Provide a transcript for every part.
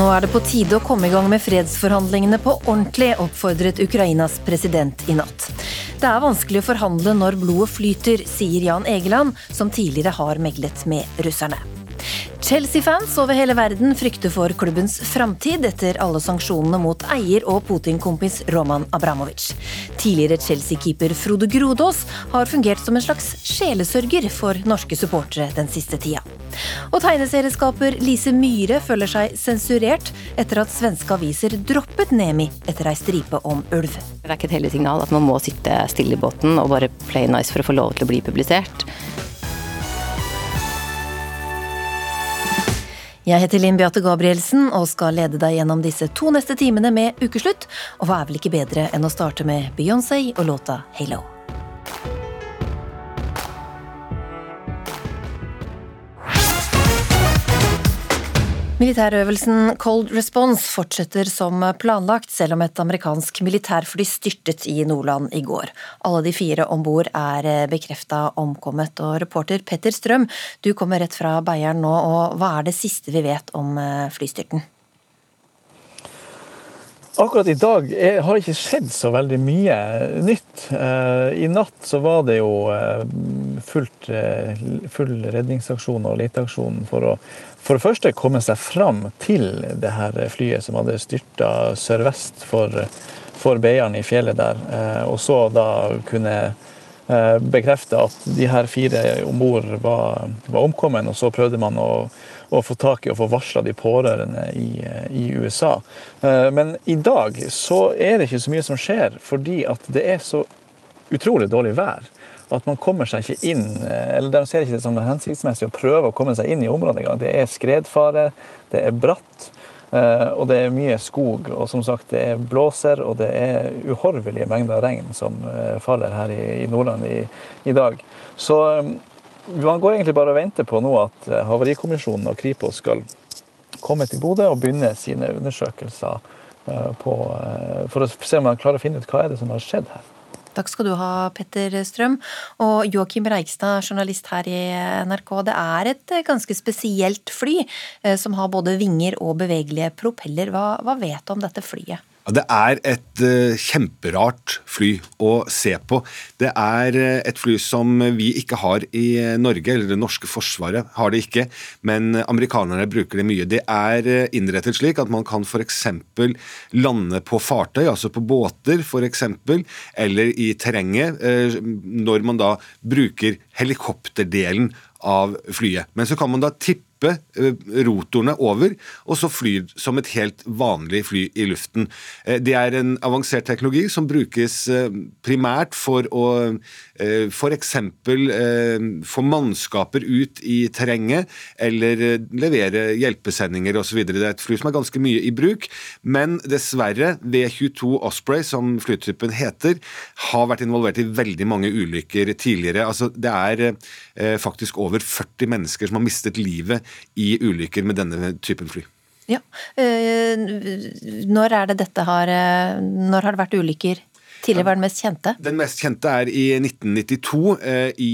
Nå er det på tide å komme i gang med fredsforhandlingene på ordentlig, oppfordret Ukrainas president i natt. Det er vanskelig å forhandle når blodet flyter, sier Jan Egeland, som tidligere har meglet med russerne. Chelsea-fans over hele verden frykter for klubbens framtid etter alle sanksjonene mot eier og Putin-kompis Roman Abramovic. Tidligere Chelsea-keeper Frode Grodås har fungert som en slags sjelesørger for norske supportere den siste tida. Og tegneserieskaper Lise Myhre føler seg sensurert etter at svenske aviser droppet Nemi etter ei stripe om ulv. Det er ikke et heldig signal at man må sitte stille i båten og bare play nice for å få lov til å bli publisert. Jeg heter Linn Beate Gabrielsen og skal lede deg gjennom disse to neste timene med Ukeslutt. Og hva er vel ikke bedre enn å starte med Beyoncé og låta Halo. Militærøvelsen Cold Response fortsetter som planlagt, selv om et amerikansk militærfly styrtet i Nordland i går. Alle de fire om bord er bekrefta omkommet. Og reporter Petter Strøm, du kommer rett fra Beieren nå, og hva er det siste vi vet om eh, flystyrten? Akkurat i dag har ikke skjedd så veldig mye nytt. Eh, I natt så var det jo eh, fullt, full redningsaksjon og leteaksjon for å for det første komme seg fram til det her flyet som hadde styrta sørvest for, for Beiarn i fjellet der. Eh, og så da kunne eh, bekrefte at de her fire om bord var, var omkommet. Og så prøvde man å, å få tak i og få varsla de pårørende i, i, USA. Eh, men i dag så er det ikke så mye som skjer, fordi at det er så utrolig dårlig vær at man kommer seg ikke inn eh, eller De ser ikke det som det er hensiktsmessig å prøve å komme seg inn i området engang. Det er skredfare, det er bratt, eh, og det er mye skog. Og som sagt, det er blåser, og det er uhorvelige mengder regn som eh, faller her i Nordland i, i dag. Så man går egentlig bare og venter på nå at Havarikommisjonen og Kripos skal komme til Bodø og begynne sine undersøkelser på, for å se om man klarer å finne ut hva er det som har skjedd her. Takk skal du ha, Petter Strøm. Og Joakim Reigstad, journalist her i NRK. Det er et ganske spesielt fly, eh, som har både vinger og bevegelige propeller. Hva, hva vet du om dette flyet? Det er et uh, kjemperart fly å se på. Det er uh, et fly som vi ikke har i uh, Norge, eller det norske forsvaret har det ikke, men amerikanerne bruker det mye. Det er innrettet slik at man kan f.eks. lande på fartøy, altså på båter f.eks., eller i terrenget, når man da bruker helikopterdelen av flyet. Men så kan man da tippe tippe eh, rotorene over, og så fly som et helt vanlig fly i luften. Eh, det er en avansert teknologi som brukes eh, primært for å f.eks. få mannskaper ut i terrenget, eller levere hjelpesendinger osv. Det er et fly som er ganske mye i bruk, men dessverre, V22 Osprey, som flytypen heter, har vært involvert i veldig mange ulykker tidligere. Altså, det er faktisk over 40 mennesker som har mistet livet i ulykker med denne typen fly. Ja. Eh, når er det dette har eh, Når har det vært ulykker? Tidligere var den mest kjente? Den mest kjente er i 1992 eh, i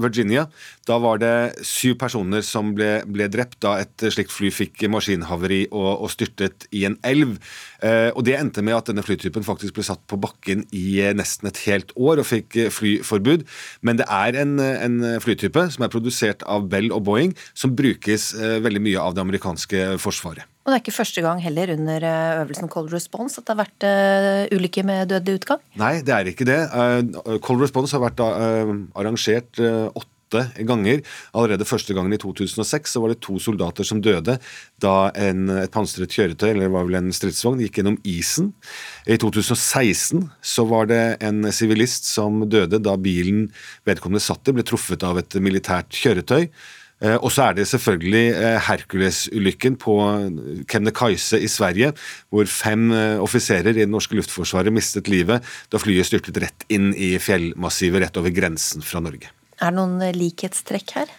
Virginia. Da var det syv personer som ble, ble drept da et slikt fly fikk maskinhavari og, og styrtet i en elv. Eh, og Det endte med at denne flytypen faktisk ble satt på bakken i eh, nesten et helt år og fikk eh, flyforbud. Men det er en, en flytype som er produsert av Bell og Boeing, som brukes veldig mye av det amerikanske forsvaret. Og det er ikke første gang heller under øvelsen Cold Response at det har vært uh, ulykker med dødelig utgang? Nei, det er ikke det. Uh, Cold Response har vært arrangert åtte ganger. Allerede første gangen i 2006 så var det to soldater som døde da en, et pansret kjøretøy, eller det var vel en stridsvogn, gikk gjennom isen. I 2016 så var det en sivilist som døde da bilen vedkommende satt i, ble truffet av et militært kjøretøy. Eh, og så er det selvfølgelig eh, Hercules-ulykken på Kebnekaise i Sverige, hvor fem eh, offiserer i det norske luftforsvaret mistet livet da flyet styrtet rett inn i fjellmassivet rett over grensen fra Norge. Er det noen likhetstrekk her?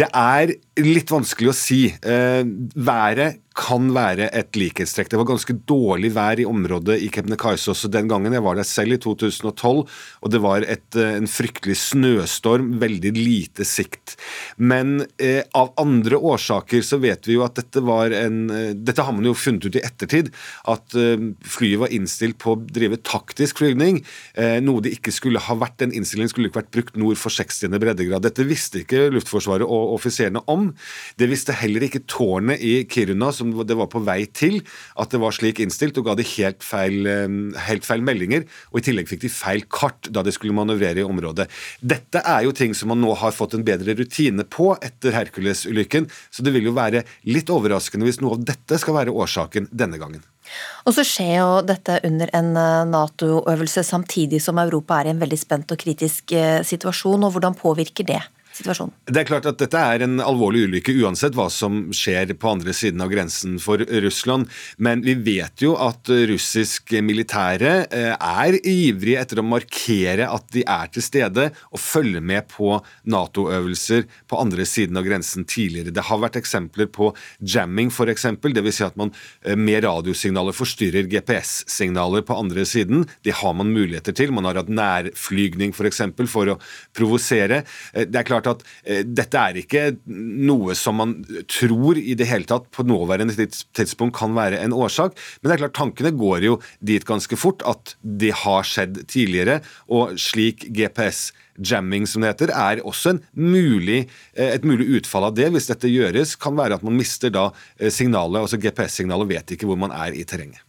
Det er litt vanskelig å si. Eh, været kan være et likhetstrekk. Det var ganske dårlig vær i området i Kebnekaise også den gangen. Jeg var der selv i 2012, og det var et, eh, en fryktelig snøstorm, veldig lite sikt. Men eh, av andre årsaker så vet vi jo at dette var en eh, Dette har man jo funnet ut i ettertid, at eh, flyet var innstilt på å drive taktisk flygning, eh, noe det ikke skulle ha vært. Den innstillingen skulle ikke vært brukt nord for 60. breddegrad. Dette visste ikke Luftforsvaret og offiserene om. Det visste heller ikke tårnet i Kiruna, som det var på vei til, at det var slik innstilt, og ga de helt feil, eh, helt feil meldinger. Og i tillegg fikk de feil kart da de skulle manøvrere i området. Dette er jo ting som man nå har fått en bedre rutine på etter Hercules-ulykken, så det vil jo være litt overraskende hvis noe av dette skal være årsaken denne gangen. Og så skjer jo dette under en eh, Nato-øvelse samtidig som Europa er i en veldig spent og kritisk eh, situasjon, og hvordan påvirker det? Situasjonen. Det er klart at Dette er en alvorlig ulykke uansett hva som skjer på andre siden av grensen for Russland. Men vi vet jo at russisk militære eh, er ivrige etter å markere at de er til stede og følger med på Nato-øvelser på andre siden av grensen tidligere. Det har vært eksempler på jamming, f.eks. Dvs. Si at man eh, med radiosignaler forstyrrer GPS-signaler på andre siden. Det har man muligheter til. Man har hatt nærflygning f.eks. For, for å provosere. Eh, det er klart at eh, dette er ikke noe som man tror i det hele tatt på nåværende tidspunkt kan være en årsak, men det er klart tankene går jo dit ganske fort at det har skjedd tidligere, og slik GPS jamming, som det heter, er også mulig, eh, et mulig utfall av det, hvis dette gjøres, kan være at man mister da eh, signalet, altså GPS-signalet, vet ikke hvor man er i terrenget.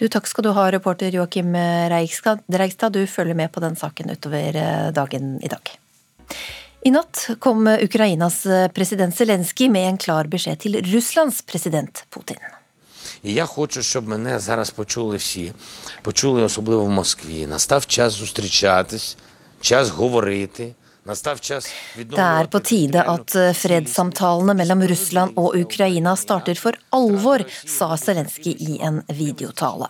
Du, takk skal du ha, reporter Joakim Reigstad. Du følger med på den saken utover eh, dagen i dag. I natt kom Ukrainas president Zelenskyj med en klar beskjed til Russlands president Putin. Я хочу, щоб мене зараз почули всі, почули особливо в Москві. Настав час зустрічатись, час говорити. Det er på tide at fredssamtalene mellom Russland og Ukraina starter for alvor, sa Zelenskyj i en videotale.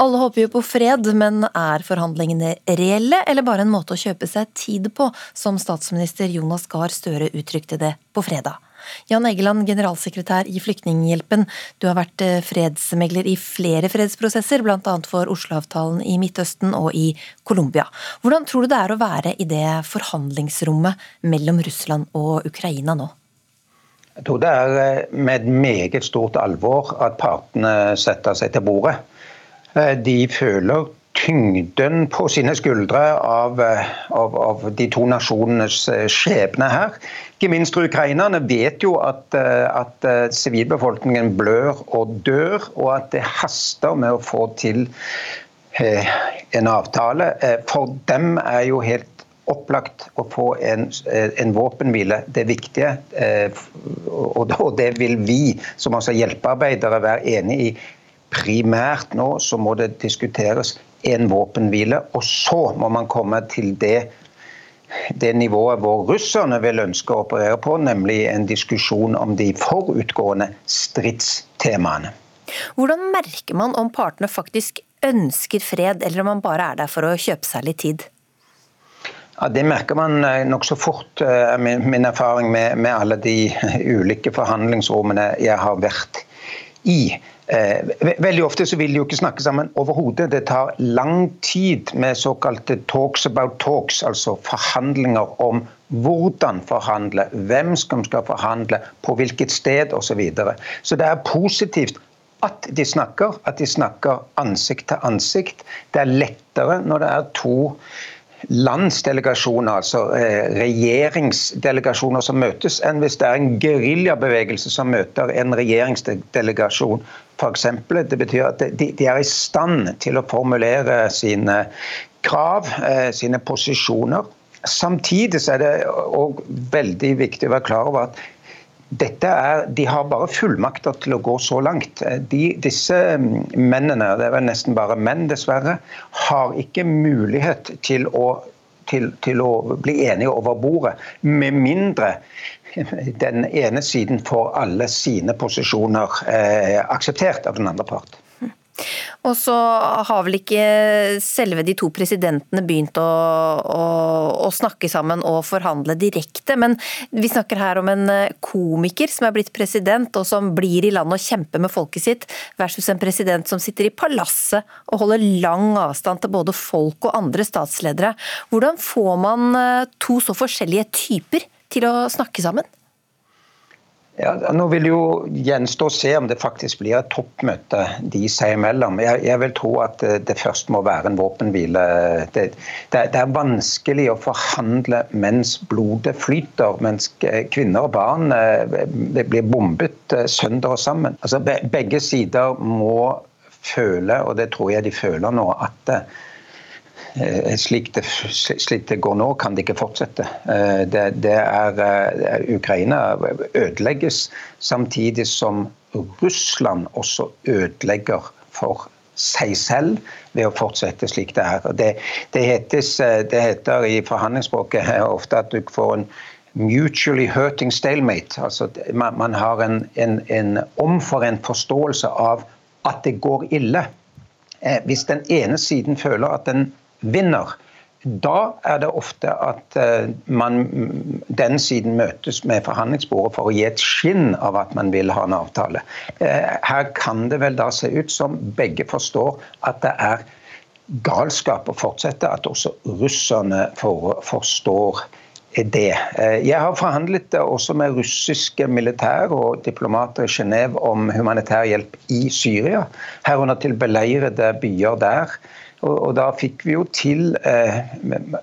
Alle håper jo på fred, men er forhandlingene reelle, eller bare en måte å kjøpe seg tid på, som statsminister Jonas Gahr Støre uttrykte det på fredag? Jan Egeland, generalsekretær i Flyktninghjelpen. Du har vært eh, fredsmegler i flere fredsprosesser, bl.a. for Oslo-avtalen i Midtøsten og i Colombia. Hvordan tror du det er å være i det forhandlingsrommet mellom Russland og Ukraina nå? Jeg tror det er eh, med et meget stort alvor at partene setter seg til bordet. Eh, de føler tyngden på sine skuldre av, av, av de to nasjonenes skjebne her. Ikke minst ukrainerne vet jo at, eh, at eh, sivilbefolkningen blør og dør, og at det haster med å få til eh, en avtale. For dem er jo helt opplagt å få en, en våpenhvile det viktige. Og det vil vi som altså hjelpearbeidere være enig i. Primært nå så må det diskuteres en våpenhvile, og så må man komme til det det nivået hvor russerne vil ønske å operere på, nemlig en diskusjon om de forutgående stridstemaene. Hvordan merker man om partene faktisk ønsker fred, eller om man bare er der for å kjøpe seg litt tid? Ja, Det merker man eh, nokså fort, er min erfaring med, med alle de ulike forhandlingsrommene jeg har vært i. Eh, veldig ofte så vil de jo ikke snakke sammen overhodet. Det tar lang tid med såkalte talks about talks, altså forhandlinger om hvordan forhandle, hvem som skal forhandle, på hvilket sted osv. Så, videre. så det er positivt at de snakker, at de snakker ansikt til ansikt. Det er lettere når det er to landsdelegasjoner, altså eh, regjeringsdelegasjoner som møtes, enn hvis det er en geriljabevegelse som møter en regjeringsdelegasjon. For eksempel. det betyr at de, de er i stand til å formulere sine krav, eh, sine posisjoner. Samtidig er det òg veldig viktig å være klar over at er, De har bare fullmakter til å gå så langt. De, disse mennene, det er nesten bare menn dessverre, har ikke mulighet til å, til, til å bli enige over bordet, med mindre den ene siden får alle sine posisjoner eh, akseptert av den andre part. Og så har vel ikke selve de to presidentene begynt å, å, å, snakke sammen og forhandle direkte, men vi snakker her om en eh, komiker som er blitt president og som blir i landet og kjemper med folket sitt, versus en president som sitter i palasset og holder lang avstand til både folk og andre statsledere. Hvordan får man eh, to så forskjellige typer til å snakke sammen? Ja, nå vil jo gjenstå å se om det faktisk blir et toppmøte de seg imellom. Jeg, jeg, vil tro at det først må være en våpenhvile. Det, det, det, er vanskelig å forhandle mens blodet flyter, mens kvinner og barn eh, blir bombet eh, sønder og sammen. Altså, begge sider må føle, og det tror jeg de føler nå, at Eh, slik det, slik det, går nå, kan det ikke fortsette. Eh, det, det er, eh, Ukraina ødelegges samtidig som Russland også ødelegger for seg selv ved å fortsette slik det er. Det, det, hetes, det heter i forhandlingsspråket ofte at du får en mutually hurting stalemate. Altså, man, man har en, en, en omforent forståelse av at det går ille. Hvis den ene siden føler at den vinner, da er det ofte at eh, man, den siden møtes med forhandlingsbordet for å gi et skinn av at man vil ha en avtale. Eh, her kan det vel da se ut som begge forstår at det er galskap å fortsette, at også russerne for, forstår det. Eh, jeg har forhandlet også med russiske militær og diplomater i Genéve om humanitær hjelp i Syria, herunder til beleirede byer der. Og, og da fikk vi jo til eh,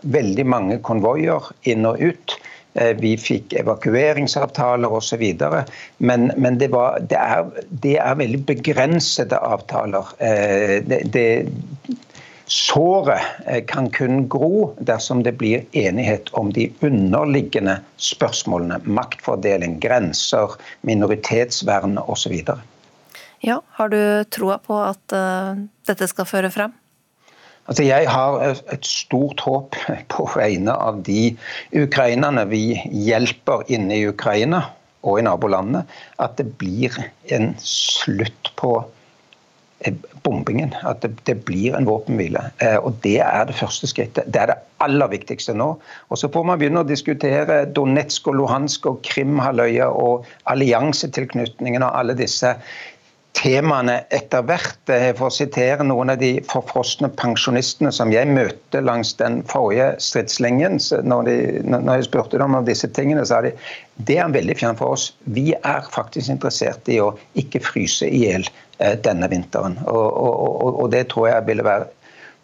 veldig mange konvoier inn og ut. Eh, vi fikk evakueringsavtaler osv. Men, men det, var, det, er, det, er, veldig begrensede avtaler. Eh, det, det, såret kan kun gro dersom det blir enighet om de underliggende spørsmålene. Maktfordeling, grenser, minoritetsvern osv. Ja, har du troa på at dette skal føre frem? Altså jeg har et stort håp på vegne av de ukrainerne vi hjelper inne i Ukraina og i nabolandene, at det blir en slutt på eh, bombingen. At det, det blir en våpenhvile. Eh, og Det er det første skrittet. Det er det aller viktigste nå. Og Så får man begynne å diskutere Donetsk og Luhansk og Krimhalvøya og alliansetilknytningen og alle disse temaene etter hvert. Eh, for å sitere noen av de forfrosne pensjonistene som jeg møtte langs den forrige stridslinjen. Når, de, når jeg spurte dem om disse tingene, sa de det er veldig fjern for oss. Vi er faktisk interessert i å ikke fryse i hjel eh, denne vinteren. Og, og, og, det tror jeg ville være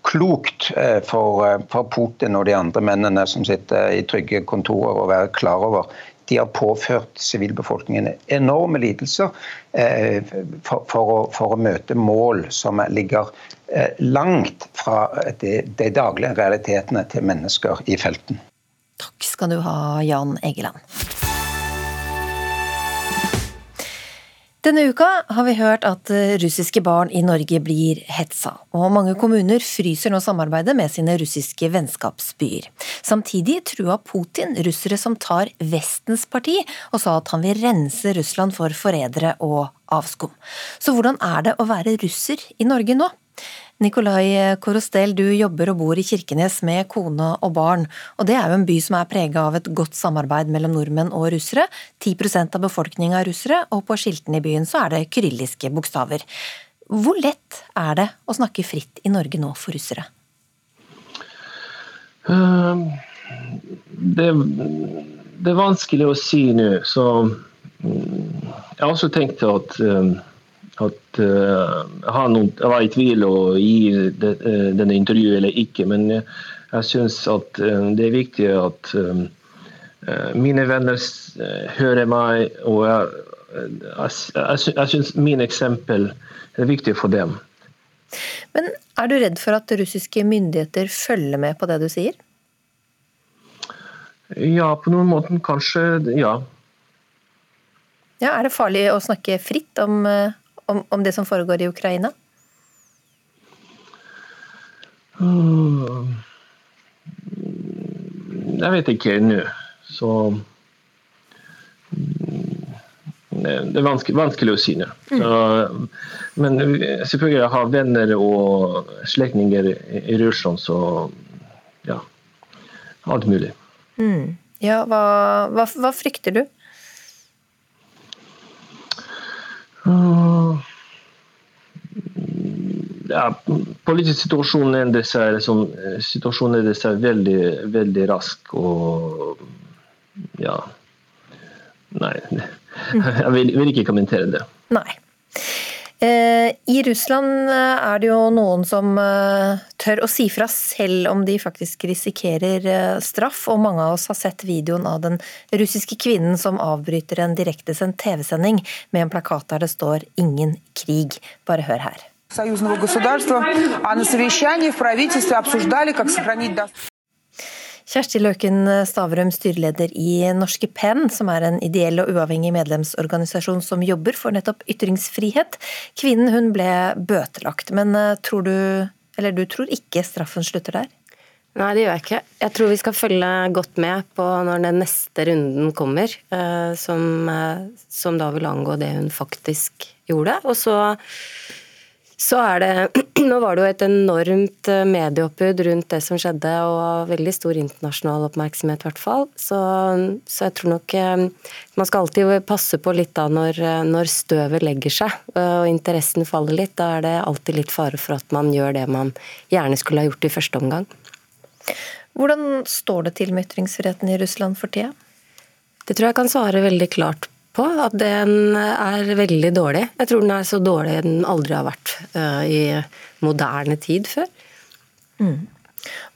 klokt eh, for, for Putin og de andre mennene som sitter i trygge kontorer, å være klar over de har påført sivilbefolkningen enorme lidelser eh, for, for, å, for, å, møte mål som ligger eh, langt fra de, de daglige realitetene til mennesker i felten. Takk skal du ha, Jan Egeland. Denne uka har vi hørt at eh, russiske barn i Norge blir hetsa, og mange kommuner fryser nå samarbeidet med sine russiske vennskapsbyer. Samtidig trua Putin russere som tar Vestens parti, og sa at han vil rense Russland for forrædere og avskum. Så hvordan er det å være russer i Norge nå? Nikolai Korostel, du jobber og bor i Kirkenes med kone og barn. Og det er jo en by som er prega av et godt samarbeid mellom nordmenn og russere. 10% av befolkninga er russere, og på skiltene i byen så er det kyrilliske bokstaver. Hvor lett er det å snakke fritt i Norge nå for russere? Uh, det, det, er vanskelig å si nå. Så mm, jeg har også tenkt at uh, at uh, han var i tvil å gi det, uh, denne intervjuet eller ikke. Men jeg syns at det er viktig at mine venner hører meg, og jeg, jeg, jeg, syns mine eksempel er viktig for dem. Men er du redd for at russiske myndigheter følger med på det du sier? Ja, på noen måte kanskje, ja. Ja, Er det farlig å snakke fritt om om, om det som foregår i Ukraina? Hmm. Jeg vet ikke nå. Så hmm. det er vanskelig, vanskelig å si nå. Mm. Men selvfølgelig jeg har venner og slektninger i Russland, så ja. Alt mulig. Mm. Ja, hva, hva, hva, frykter du? Uh, ja, politisk situasjon endrer seg, liksom, situasjonen endrer seg veldig, veldig raskt. Og ja Nei, jeg vil, vil ikke kommentere det. Nei. Eh, I Russland eh, er det jo noen som eh, tør å si fra selv om de faktisk risikerer straff, og mange av oss har sett videoen av den russiske kvinnen som avbryter en direktesendt TV-sending med en plakat der det står 'Ingen krig'. Bare hør her. Союзного государства, а на совещании в правительстве обсуждали, как сохранить Kjersti Løken Stavrum, styreleder i Norske Penn, som er en ideell og uavhengig medlemsorganisasjon som jobber for nettopp ytringsfrihet. Kvinnen hun ble bøtelagt, men eh, tror du, eller du tror ikke straffen slutter der? Nei, det gjør jeg ikke. Jeg tror vi skal følge godt med på når den neste runden kommer, eh, som, eh, som da vil angå det hun faktisk gjorde. Og så så er det Nå var det jo et enormt eh, medieoppbud rundt det som skjedde, og veldig stor internasjonal oppmerksomhet, i hvert fall. Så, så, jeg tror nok eh, Man skal alltid passe på litt da når, eh, når, støvet legger seg og interessen faller litt. Da er det alltid litt fare for at man gjør det man gjerne skulle ha gjort i første omgang. Hvordan står det til med ytringsfriheten i Russland for tida? Det tror jeg kan svare veldig klart på at den er veldig dårlig. Jeg tror den er så dårlig den aldri har vært uh, i moderne tid før. Mm.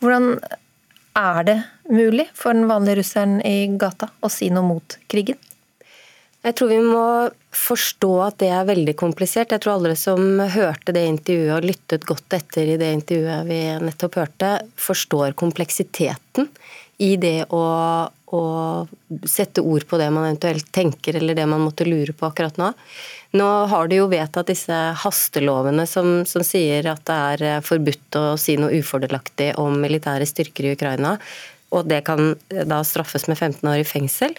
Hvordan er det mulig for den vanlige russeren i gata å si noe mot krigen? Jeg tror vi må forstå at det er veldig komplisert. Jeg tror alle som hørte det intervjuet og lyttet godt etter i det intervjuet vi nettopp hørte, forstår kompleksiteten i det å å sette ord på det man eventuelt tenker, eller det man måtte lure på akkurat nå. Nå har de jo vedtatt disse hastelovene som, som sier at det er eh, forbudt å si noe ufordelaktig om militære styrker i Ukraina, og det kan eh, da straffes med 15 år i fengsel.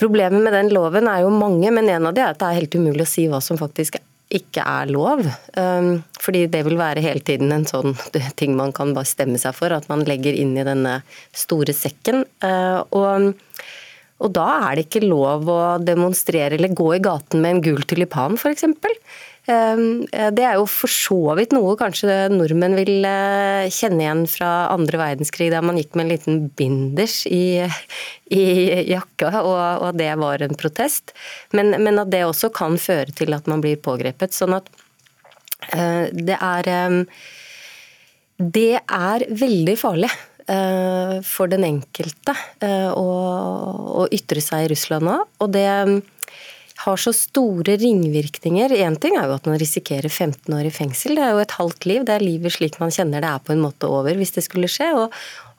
Problemet med den loven er jo mange, men en av de er at det er helt umulig å si hva som faktisk ikke er lov. Um, fordi det vil være hele tiden en sånn ting man kan bare stemme seg for, at man legger inn i denne store sekken. Uh, og, og da er det ikke lov å demonstrere eller gå i gaten med en gul tulipan, f.eks. Ehm, eh, det er jo for så vidt noe kanskje nordmenn vil eh, kjenne igjen fra andre verdenskrig, der man gikk med en liten binders i, i jakka, og, og, det var en protest. Men, men, at det også kan føre til at man blir pågrepet. Sånn at uh, det er um, Det er veldig farlig. For den enkelte å, å, ytre seg i Russland nå. Og det, har så store ringvirkninger. Én ting er jo at man risikerer 15 år i fengsel, det er jo et halvt liv. Det er livet slik man kjenner det er på en måte over hvis det skulle skje. Og,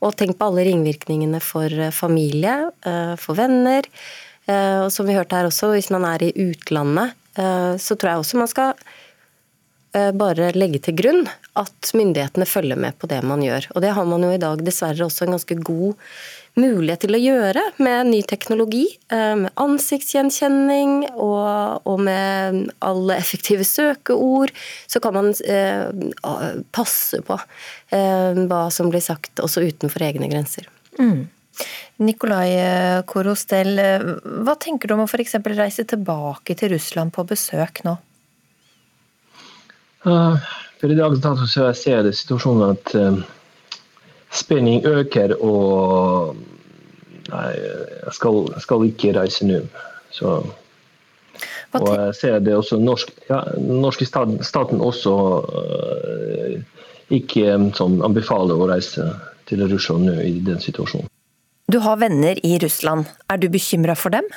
og tenk på alle ringvirkningene for eh, familie, eh, for venner. Eh, og som vi hørte her også, hvis man er i utlandet, så tror jeg også man skal bare legge til grunn at myndighetene følger med på det man gjør. Og det har man jo i dag dessverre også en ganske god mulighet til å gjøre med ny teknologi. Eh, med ansiktsgjenkjenning og, og med alle effektive søkeord. Så kan man eh, passe på eh, hva som blir sagt også utenfor egne grenser. Mm. Nikolai eh, Korostel, eh, hva tenker du om å f.eks. reise tilbake til Russland på besøk nå? Uh, for I dag så ser jeg situasjonen at uh, spenning øker, og Nei, jeg skal, skal ikke reise nå. Så og jeg ser det også norsk, ja, norske staten, staten også uh, ikke som anbefaler å reise til Russland nå i den situasjonen. Du har venner i Russland. Er du bekymra for dem?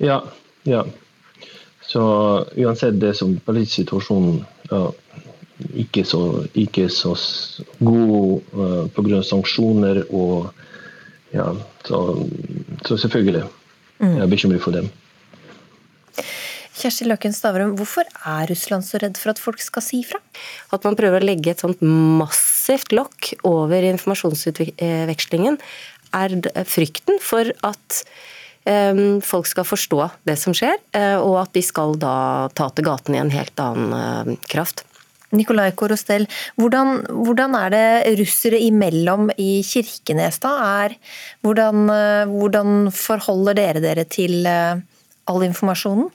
Ja. ja. Så uansett det som politisk situasjon ja, ikke så, ikke så god uh, pga. sanksjoner og ja, så, så selvfølgelig. Jeg er bekymret for dem. Kjersti Løken Stavrum, hvorfor er Russland så redd for at folk skal si fra? At man prøver å legge et sånt massivt lokk over informasjonsutvekslingen, er frykten for at folk skal forstå det som skjer, og at de skal da ta til gaten i en helt annen kraft. Nikolai Korostel, hvordan, hvordan, er det russere imellom i Kirkenes da? Er, hvordan, hvordan forholder dere dere til all informasjonen?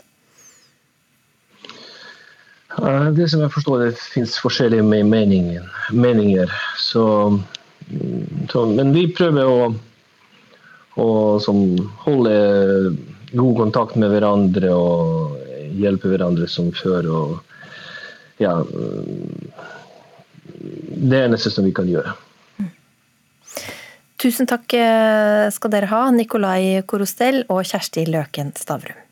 Det som jeg forstår, det finnes forskjellige meninger. meninger. Så, så, men vi prøver å, å holde god kontakt med hverandre og hjelpe hverandre som før. Og ja Det eneste som vi kan gjøre. Tusen takk skal dere ha, Nikolai Korostel og Kjersti Løken Stavrum.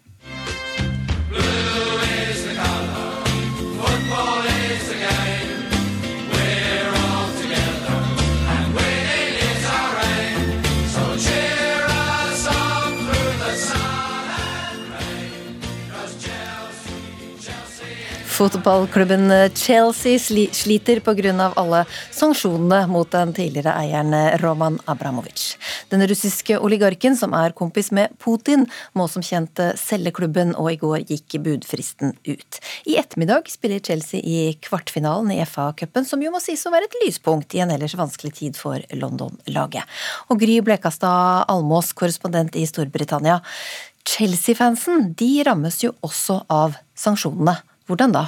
Fotballklubben Chelsea sliter pga. alle sanksjonene mot den tidligere eieren Roman Abramovic. Den russiske oligarken, som er kompis med Putin, må som kjent selge klubben, og i går gikk budfristen ut. I ettermiddag spiller Chelsea i kvartfinalen i FA-cupen, som jo må sies å være et lyspunkt i en ellers vanskelig tid for London-laget. Og Gry Blekastad Almås, korrespondent i Storbritannia. Chelsea-fansen de rammes jo også av sanksjonene. Hvordan da?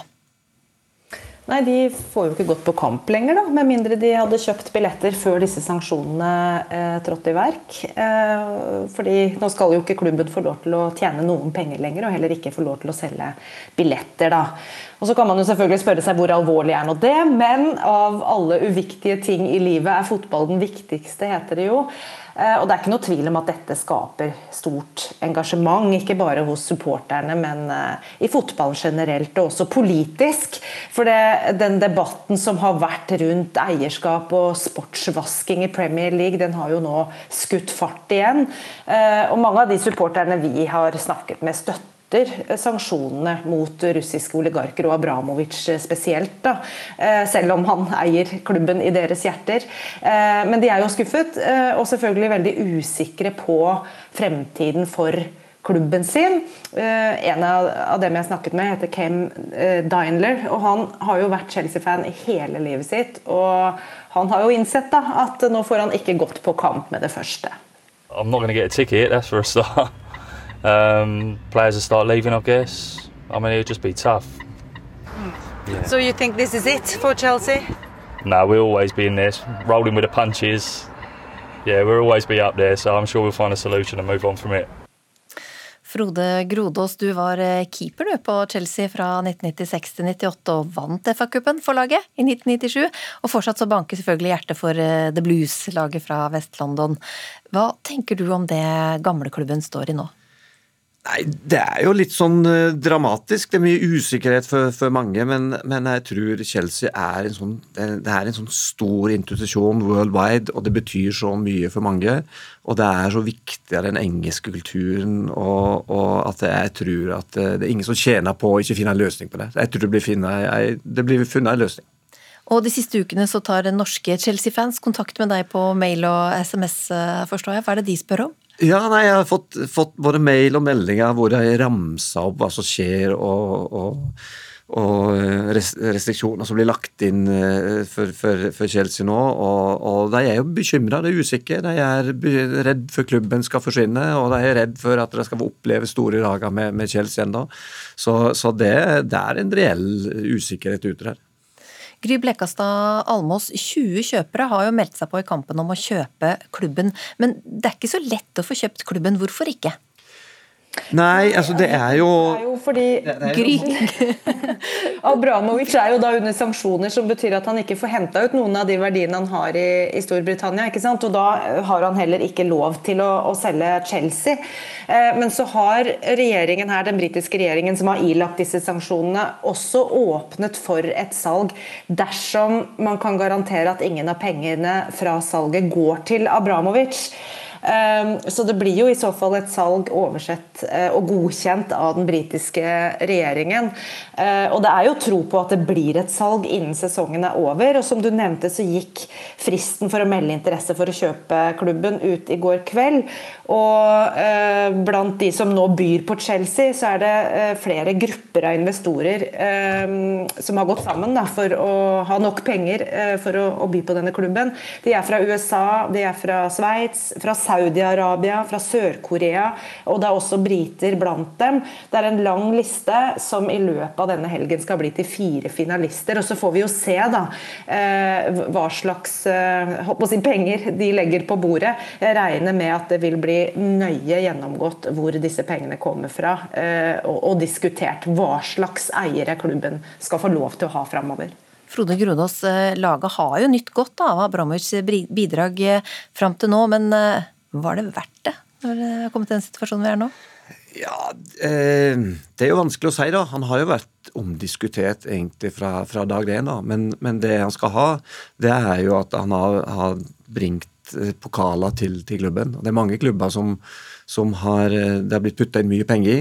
Nei, De får jo ikke gått på kamp lenger, da, med mindre de hadde kjøpt billetter før disse sanksjonene eh, trådte i verk. Eh, fordi Nå skal jo ikke klubben få lov til å tjene noen penger lenger, og heller ikke få lov til å selge billetter. da. Og Så kan man jo selvfølgelig spørre seg hvor alvorlig er nå det, men av alle uviktige ting i livet er fotball den viktigste, heter det jo. Eh, og Det er ikke noe tvil om at dette skaper stort engasjement, ikke bare hos supporterne, men eh, i fotballen generelt, og også politisk. For det, den debatten som har vært rundt eierskap og sportsvasking i Premier League, den har jo nå skutt fart igjen. Eh, og mange av de supporterne vi har snakket med, støtter sanksjonene mot russiske oligarker og Abramovic spesielt. Da. Eh, selv om han eier klubben i deres hjerter. Eh, men de er jo skuffet, eh, og selvfølgelig veldig usikre på fremtiden for klubben sin. En av dem jeg snakket med, heter Kem Dinler. og Han har jo vært Chelsea-fan i hele livet sitt. og Han har jo innsett da, at nå får han ikke gått på kamp med det første. I'm not going to get a ticket, that's for a. Um, players will start leaving, I guess. I mean, it'll just be tough. Yeah. So you think this is it for Chelsea? No, we'll always be in this, rolling with the punches. Yeah, we'll always be up there, so I'm sure we'll find a solution and move on from it. Frode Grodås, du var eh, keeper du på Chelsea fra 1996 til 98 og vant FA-cupen for laget i 1997. Og fortsatt så banker selvfølgelig hjertet for eh, The Blues, laget fra Vest-London. Hva tenker du om det gamleklubben står i nå? Nei, Det er jo litt sånn uh, dramatisk. Det er mye usikkerhet for, for mange. Men, men, jeg tror Chelsea er en sånn, det er en sånn stor institusjon worldwide, og det betyr så mye for mange. Og det er så viktig av den engelske kulturen, og, og at jeg tror at det, det er ingen som tjener på å ikke finne en løsning på det. Jeg tror det blir funnet, det blir funnet en løsning. Og de siste ukene så tar norske Chelsea-fans kontakt med deg på mail og SMS, eh, forstår jeg. Hva er det de spør om? Ja, nei, Jeg har fått, fått både mail og meldinger hvor jeg ramsa opp hva som skjer, og, og, og eh, restriksjoner som blir lagt inn eh, for, for, for Chelsea nå. Og, og, De er jo bekymra, de er usikre. De er redd for klubben skal forsvinne, og de er redd for at de skal oppleve store dager med, med Chelsea ennå. Så, så det, det, er en reell usikkerhet ute der. Gry Blekastad Almås, 20 kjøpere har jo meldt seg på i kampen om å kjøpe klubben. Men det er ikke så lett å få kjøpt klubben. Hvorfor ikke? Nei, altså det er jo Det er jo fordi Grieg Abramovic er jo da under sanksjoner, som betyr at han ikke får henta ut noen av de verdiene han har i, i, Storbritannia. ikke sant? Og da har han heller ikke lov til å, å selge Chelsea. Eh, men så har regjeringen her, den britiske regjeringen som har ilagt disse sanksjonene, også åpnet for et salg dersom man kan garantere at ingen av pengene fra salget går til Abramovic. Så det blir jo i så fall et salg oversett og godkjent av den britiske regjeringen. Og det er jo tro på at det blir et salg innen sesongen er over. Og som du nevnte så gikk fristen for å melde interesse for å kjøpe klubben ut i går kveld. Og blant de som nå byr på Chelsea, så er det flere grupper av investorer som har gått sammen for å ha nok penger for å, by på denne klubben. De er fra USA, de er fra Sveits, fra Saudi-Arabia, fra Sør-Korea, og det er også briter blant dem. Det er en lang liste som i løpet av denne helgen skal bli til fire finalister. og Så får vi jo se da eh, hva slags eh, si, penger de legger på bordet. Jeg regner med at det vil bli nøye gjennomgått hvor disse pengene kommer fra, eh, og, diskutert hva slags eiere klubben skal få lov til å ha framover. Frode Grodås, eh, laget har jo nytt godt av Abramovics bidrag fram til nå, men var det verdt det når det har kommet til den situasjonen vi er nå? Ja, Det er jo vanskelig å si, da. Han har jo vært omdiskutert egentlig fra, fra dag én. Men, men, det han skal ha, det er jo at han har, har bringt pokaler til, til, klubben. Det er mange klubber som, som har det har blitt putta inn mye penger i,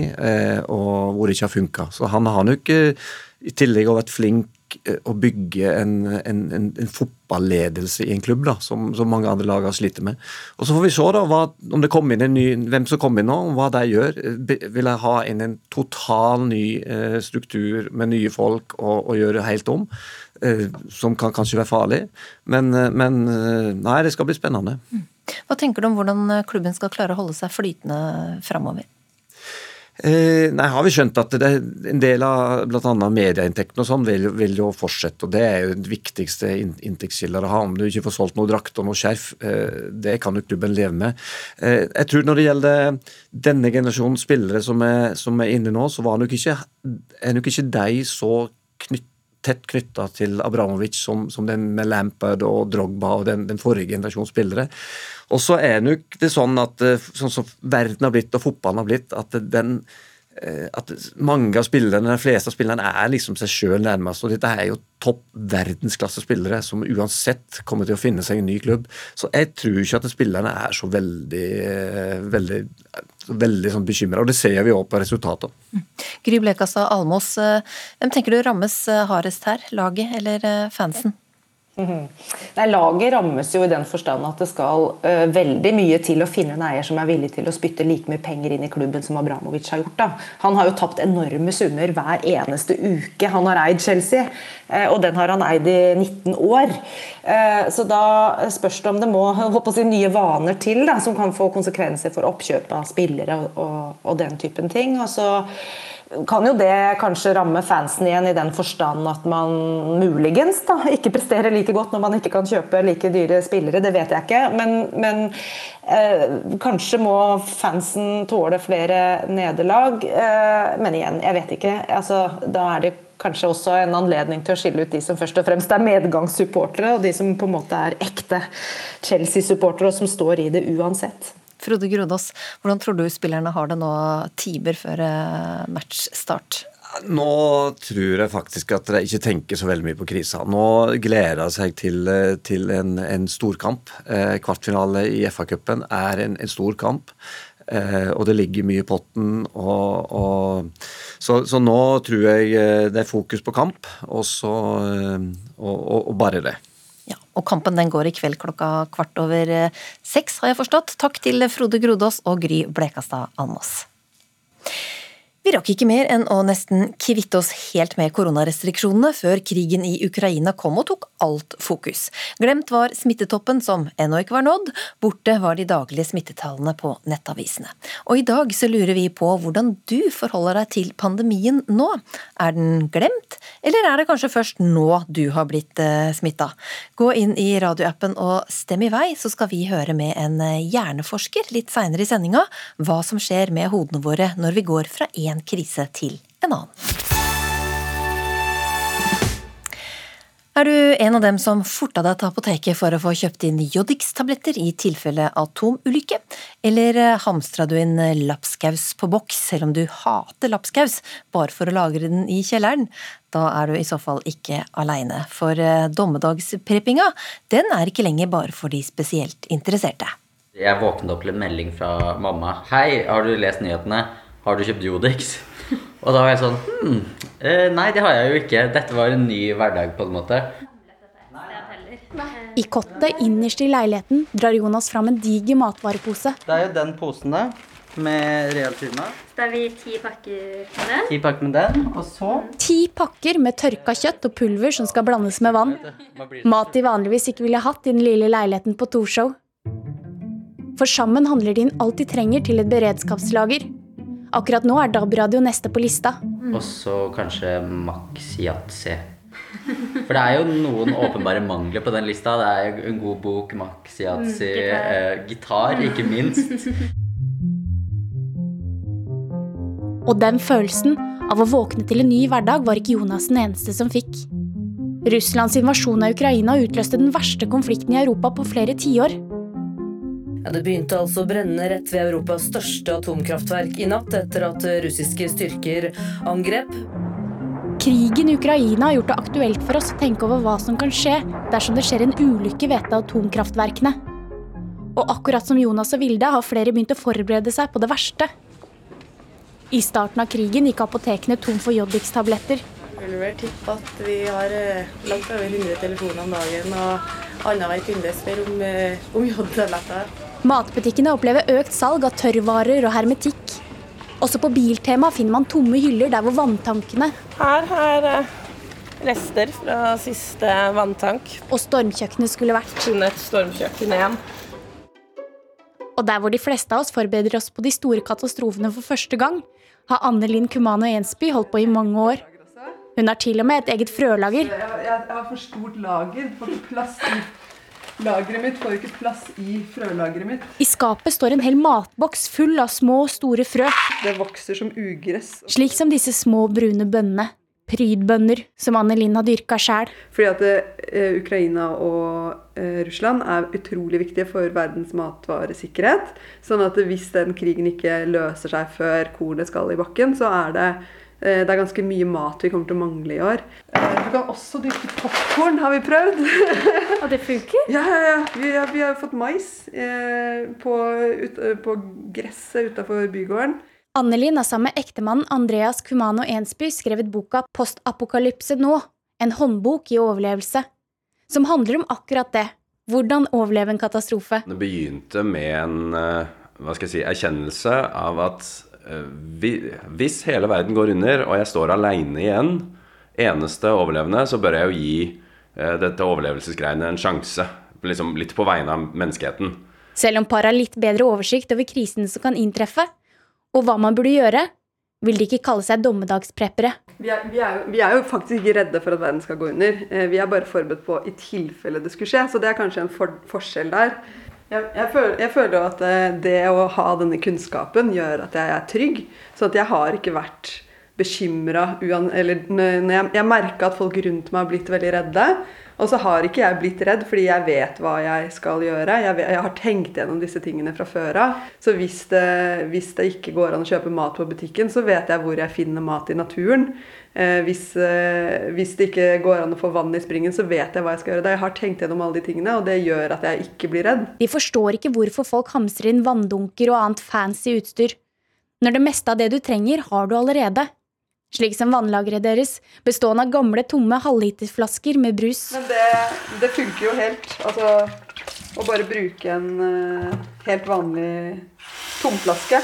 og hvor det ikke har funka. Så han har nok i tillegg vært flink Eh, å bygge en, en, en, en fotballedelse i en klubb, da, som, som, mange andre lag har slitt med. Og Så får vi se da, hva, om det kommer inn en ny, hvem som kommer inn nå, hva de gjør. Vil jeg ha inn en total ny eh, struktur med nye folk og, og gjøre helt om? Eh, som kan kanskje være farlig. Men, eh, men, eh, nei, det skal bli spennende. Hva tenker du om hvordan klubben skal klare å holde seg flytende framover? Eh, nei, har vi skjønt at det, en del av bl.a. medieinntektene og sånn vil, vil, jo fortsette. og Det er jo den viktigste inntektskilden å ha. Om du ikke får solgt noe drakt og noe skjerf, eh, det kan jo klubben leve med. Eh, jeg tror når det gjelder denne generasjonen spillere som er, som er inne nå, så var nok ikke, er nok ikke de så knytt, tett knytta til Abramovic som, som, den med Lampard og Drogba og den, den forrige generasjons spillere. Og så er nok det sånn at eh, sånn som verden har blitt og fotballen har blitt, at den eh, at mange av spillerne, de fleste av spillerne er liksom seg sjøl nærmest. og Dette er jo topp verdensklassespillere som uansett kommer til å finne seg en ny klubb. Så jeg tror ikke at spillerne er så veldig eh, veldig, sånn bekymra. Og det ser vi òg på resultatet. Gry Blekastad Almås, hvem tenker du rammes hardest her? Laget eller fansen? Mhm. Nei, Laget rammes jo i den forstand at det skal uh, veldig mye til å finne en eier som er villig til å spytte like mye penger inn i klubben som Abramovic har gjort. da. Han har jo tapt enorme summer hver eneste uke han har eid Chelsea, uh, og den har han eid i 19 år. Uh, så da spørs det om det må håper si, nye vaner til da, som kan få konsekvenser for oppkjøp av spillere og, og, og den typen ting. og så kan jo det kanskje ramme fansen igjen i den forstand at man muligens da, ikke presterer like godt når man ikke kan kjøpe like dyre spillere, det vet jeg ikke. Men, men eh, kanskje må fansen tåle flere nederlag. Eh, men igjen, jeg vet ikke. Altså, da er det kanskje også en anledning til å skille ut de som først og fremst er medgangssupportere, og de som på en måte er ekte Chelsea-supportere og som står i det uansett. Frode Grodås, hvordan tror du spillerne har det nå timer før eh, matchstart? Nå tror jeg faktisk at de ikke tenker så veldig mye på krisa. Nå gleder de seg til, eh, til en, en storkamp. Eh, kvartfinale i FA-cupen er en, en, stor kamp. Eh, og det ligger mye i potten. Og, og, så, så, nå tror jeg det er fokus på kamp, og, så, og, og bare det. Og Kampen den går i kveld klokka kvart over eh, seks, har jeg forstått. Takk til Frode Grodås og Gry Blekastad Almås. Vi rakk ikke mer enn å nesten kvitte oss helt med koronarestriksjonene før krigen i Ukraina kom og tok alt fokus. Glemt var smittetoppen som ennå ikke var nådd, borte var de daglige smittetallene på nettavisene. Og i dag så lurer vi på hvordan du forholder deg til pandemien nå. Er den glemt, eller er det kanskje først nå du har blitt eh, smitta? Gå inn i radioappen og stem i vei, så skal vi høre med en eh, hjerneforsker litt seinere i sendinga hva som skjer med hodene våre når vi går fra én en krise til en annen. Er du en av dem som forta deg til apoteket for å få kjøpt inn Jodix-tabletter i tilfelle atomulykke, eller hamstra du inn lapskaus på boks selv om du hater lapskaus bare for å lagre den i kjelleren? Da er du i så fall ikke aleine, for eh, dommedagspreppinga den er ikke lenger bare for de spesielt interesserte. Jeg våknet opp til en melding fra mamma. 'Hei, har du lest nyhetene? Har du kjøpt Jodix?' Og da var jeg sånn hm, eh, Nei, det har jeg jo ikke. Dette var en ny hverdag, på en måte. I kottet innerst i leiligheten drar Jonas fram en diger matvarepose. Det er jo den posen, da. Med Realtuna. Så da har vi ti pakker med den. Ti pakker med den. Og så Ti pakker med tørka kjøtt og pulver som skal blandes med vann. Mat de vanligvis ikke ville hatt i den lille leiligheten på Torshov. For sammen handler de inn alt de trenger til et beredskapslager. Akkurat nå er DAB-radio neste på lista. Og så kanskje Max Yatzy. For det er jo noen åpenbare mangler på den lista. Det er jo en god bok, Max Yatzy, Mm, gitar. eh, gitar, ikke minst. Og den følelsen av å våkne til en ny hverdag var ikke Jonas den eneste som fikk. Russlands invasjon av Ukraina utløste den verste konflikten i Europa på flere tiår. Ja, det begynte altså å brenne rett ved Europas største atomkraftverk i natt etter at russiske styrker angrep. Krigen i Ukraina har gjort det aktuelt for oss å tenke over hva som kan skje dersom det skjer en ulykke ved et av atomkraftverkene. Og akkurat som Jonas og Vilde har flere begynt å forberede seg på det verste. I starten av krigen gikk apotekene tom for Jodix-tabletter. Jeg vil vel tippe at vi har eh, langt over 100 telefoner om dagen, og annenhver kunde spør om, eh, om jodtabletter. Matbutikkene opplever økt salg av tørrvarer og hermetikk. Også på Biltema finner man tomme hyller der hvor vanntankene Her er eh, rester fra siste vanntank. og stormkjøkkenet skulle vært. Kun et stormkjøkken igjen. Og der hvor de fleste av oss forbereder oss på de store katastrofene for første gang, har Anne Linn Kumano Ensby holdt på i mange år. Hun har til og med et eget frølager. Jeg, jeg, jeg har for stort lager. Får ikke plass i lageret mitt. Får ikke plass i frølageret mitt. I skapet står en hel matboks full av små og store frø. Det vokser som ugress. Slik som disse små brune bønnene. Prydbønner, som Anne Linn har dyrka sjæl. Fordi at eh, Ukraina og eh, Russland er utrolig viktige for verdens matvaresikkerhet. Sånn at hvis den krigen ikke løser seg før kornet skal i bakken, så er det det er ganske mye mat vi kommer til å mangle i år. Eh, Du kan også dyrke popkorn, har vi prøvd. Og det funker? Ja, ja, ja. Vi, har- vi har fått mais eh, på, ut, eh, på gresset utafor bygården. Annelin har sammen med ektemannen Andreas Kumano Ensby skrevet boka Postapokalypse nå, en håndbok i overlevelse, som handler om akkurat det. Hvordan overleve en katastrofe. Det begynte med en eh, hva skal jeg si, erkjennelse av at eh, hvis hele verden går under, og jeg står aleine igjen, eneste overlevende, så bør jeg jo gi eh, dette overlevelsesgreiene en sjanse. Liksom litt på vegne av menneskeheten. Selv om par har litt bedre oversikt over krisene som kan inntreffe, og hva man burde gjøre, vil de ikke kalle seg dommedagspreppere. Vi er, vi, er jo, vi er jo faktisk ikke redde for at verden skal gå under. Eh, Vi er bare forberedt på i tilfelle det skulle skje. Så det er kanskje en for, forskjell der. Jeg, jeg, føler, jo at eh, det å ha denne kunnskapen gjør at jeg er trygg. Så at jeg har ikke vært bekymra Eller når jeg, jeg merka at folk rundt meg har blitt veldig redde. Og så har ikke jeg blitt redd, fordi jeg vet hva jeg skal gjøre. Jeg, vet, jeg har tenkt gjennom disse tingene fra før av. Så hvis det, hvis det ikke går an å kjøpe mat på butikken, så vet jeg hvor jeg finner mat i naturen. Eh, hvis, eh, hvis det ikke går an å få vann i springen, så vet jeg hva jeg skal gjøre. da. Jeg har tenkt gjennom alle de tingene, og det gjør at jeg ikke blir redd. De forstår ikke hvorfor folk hamstrer inn vanndunker og annet fancy utstyr. Når det meste av det du trenger, har du allerede. Slik som vannlageret deres, bestående av gamle, tomme halvlitersflasker med brus. Men det, det funker jo helt. Altså å bare bruke en uh, helt vanlig tomflaske.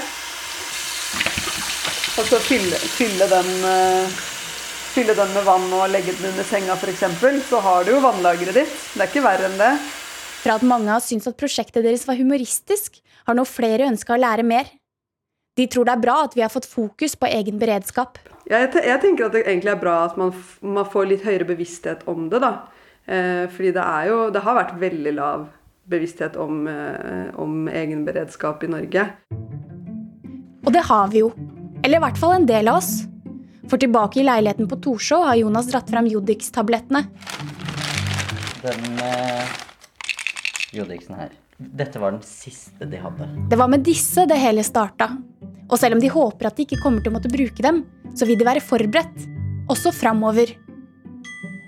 Og så fylle, fylle, den, eh, fylle den med vann og legge den under senga f.eks. Så har du jo vannlageret ditt. Det er ikke verre enn det. Fra at mange har syntes at prosjektet deres var humoristisk, har nå flere ønska å lære mer. De tror det er bra at vi har fått fokus på egen beredskap. Jeg, jeg tenker at det egentlig er bra at man, man får litt høyere bevissthet om det. da. Eh, fordi det er jo Det har vært veldig lav bevissthet om, eh, om egen beredskap i Norge. Og det har vi jo. Eller i hvert fall en del av oss. For tilbake i leiligheten på Torshov har Jonas dratt fram Jodix-tablettene. Den eh, Jodixen her. Dette var den siste de hadde. Det var med disse det hele starta. Og selv om de håper at de ikke kommer til å måtte bruke dem, så vil de være forberedt. Også framover.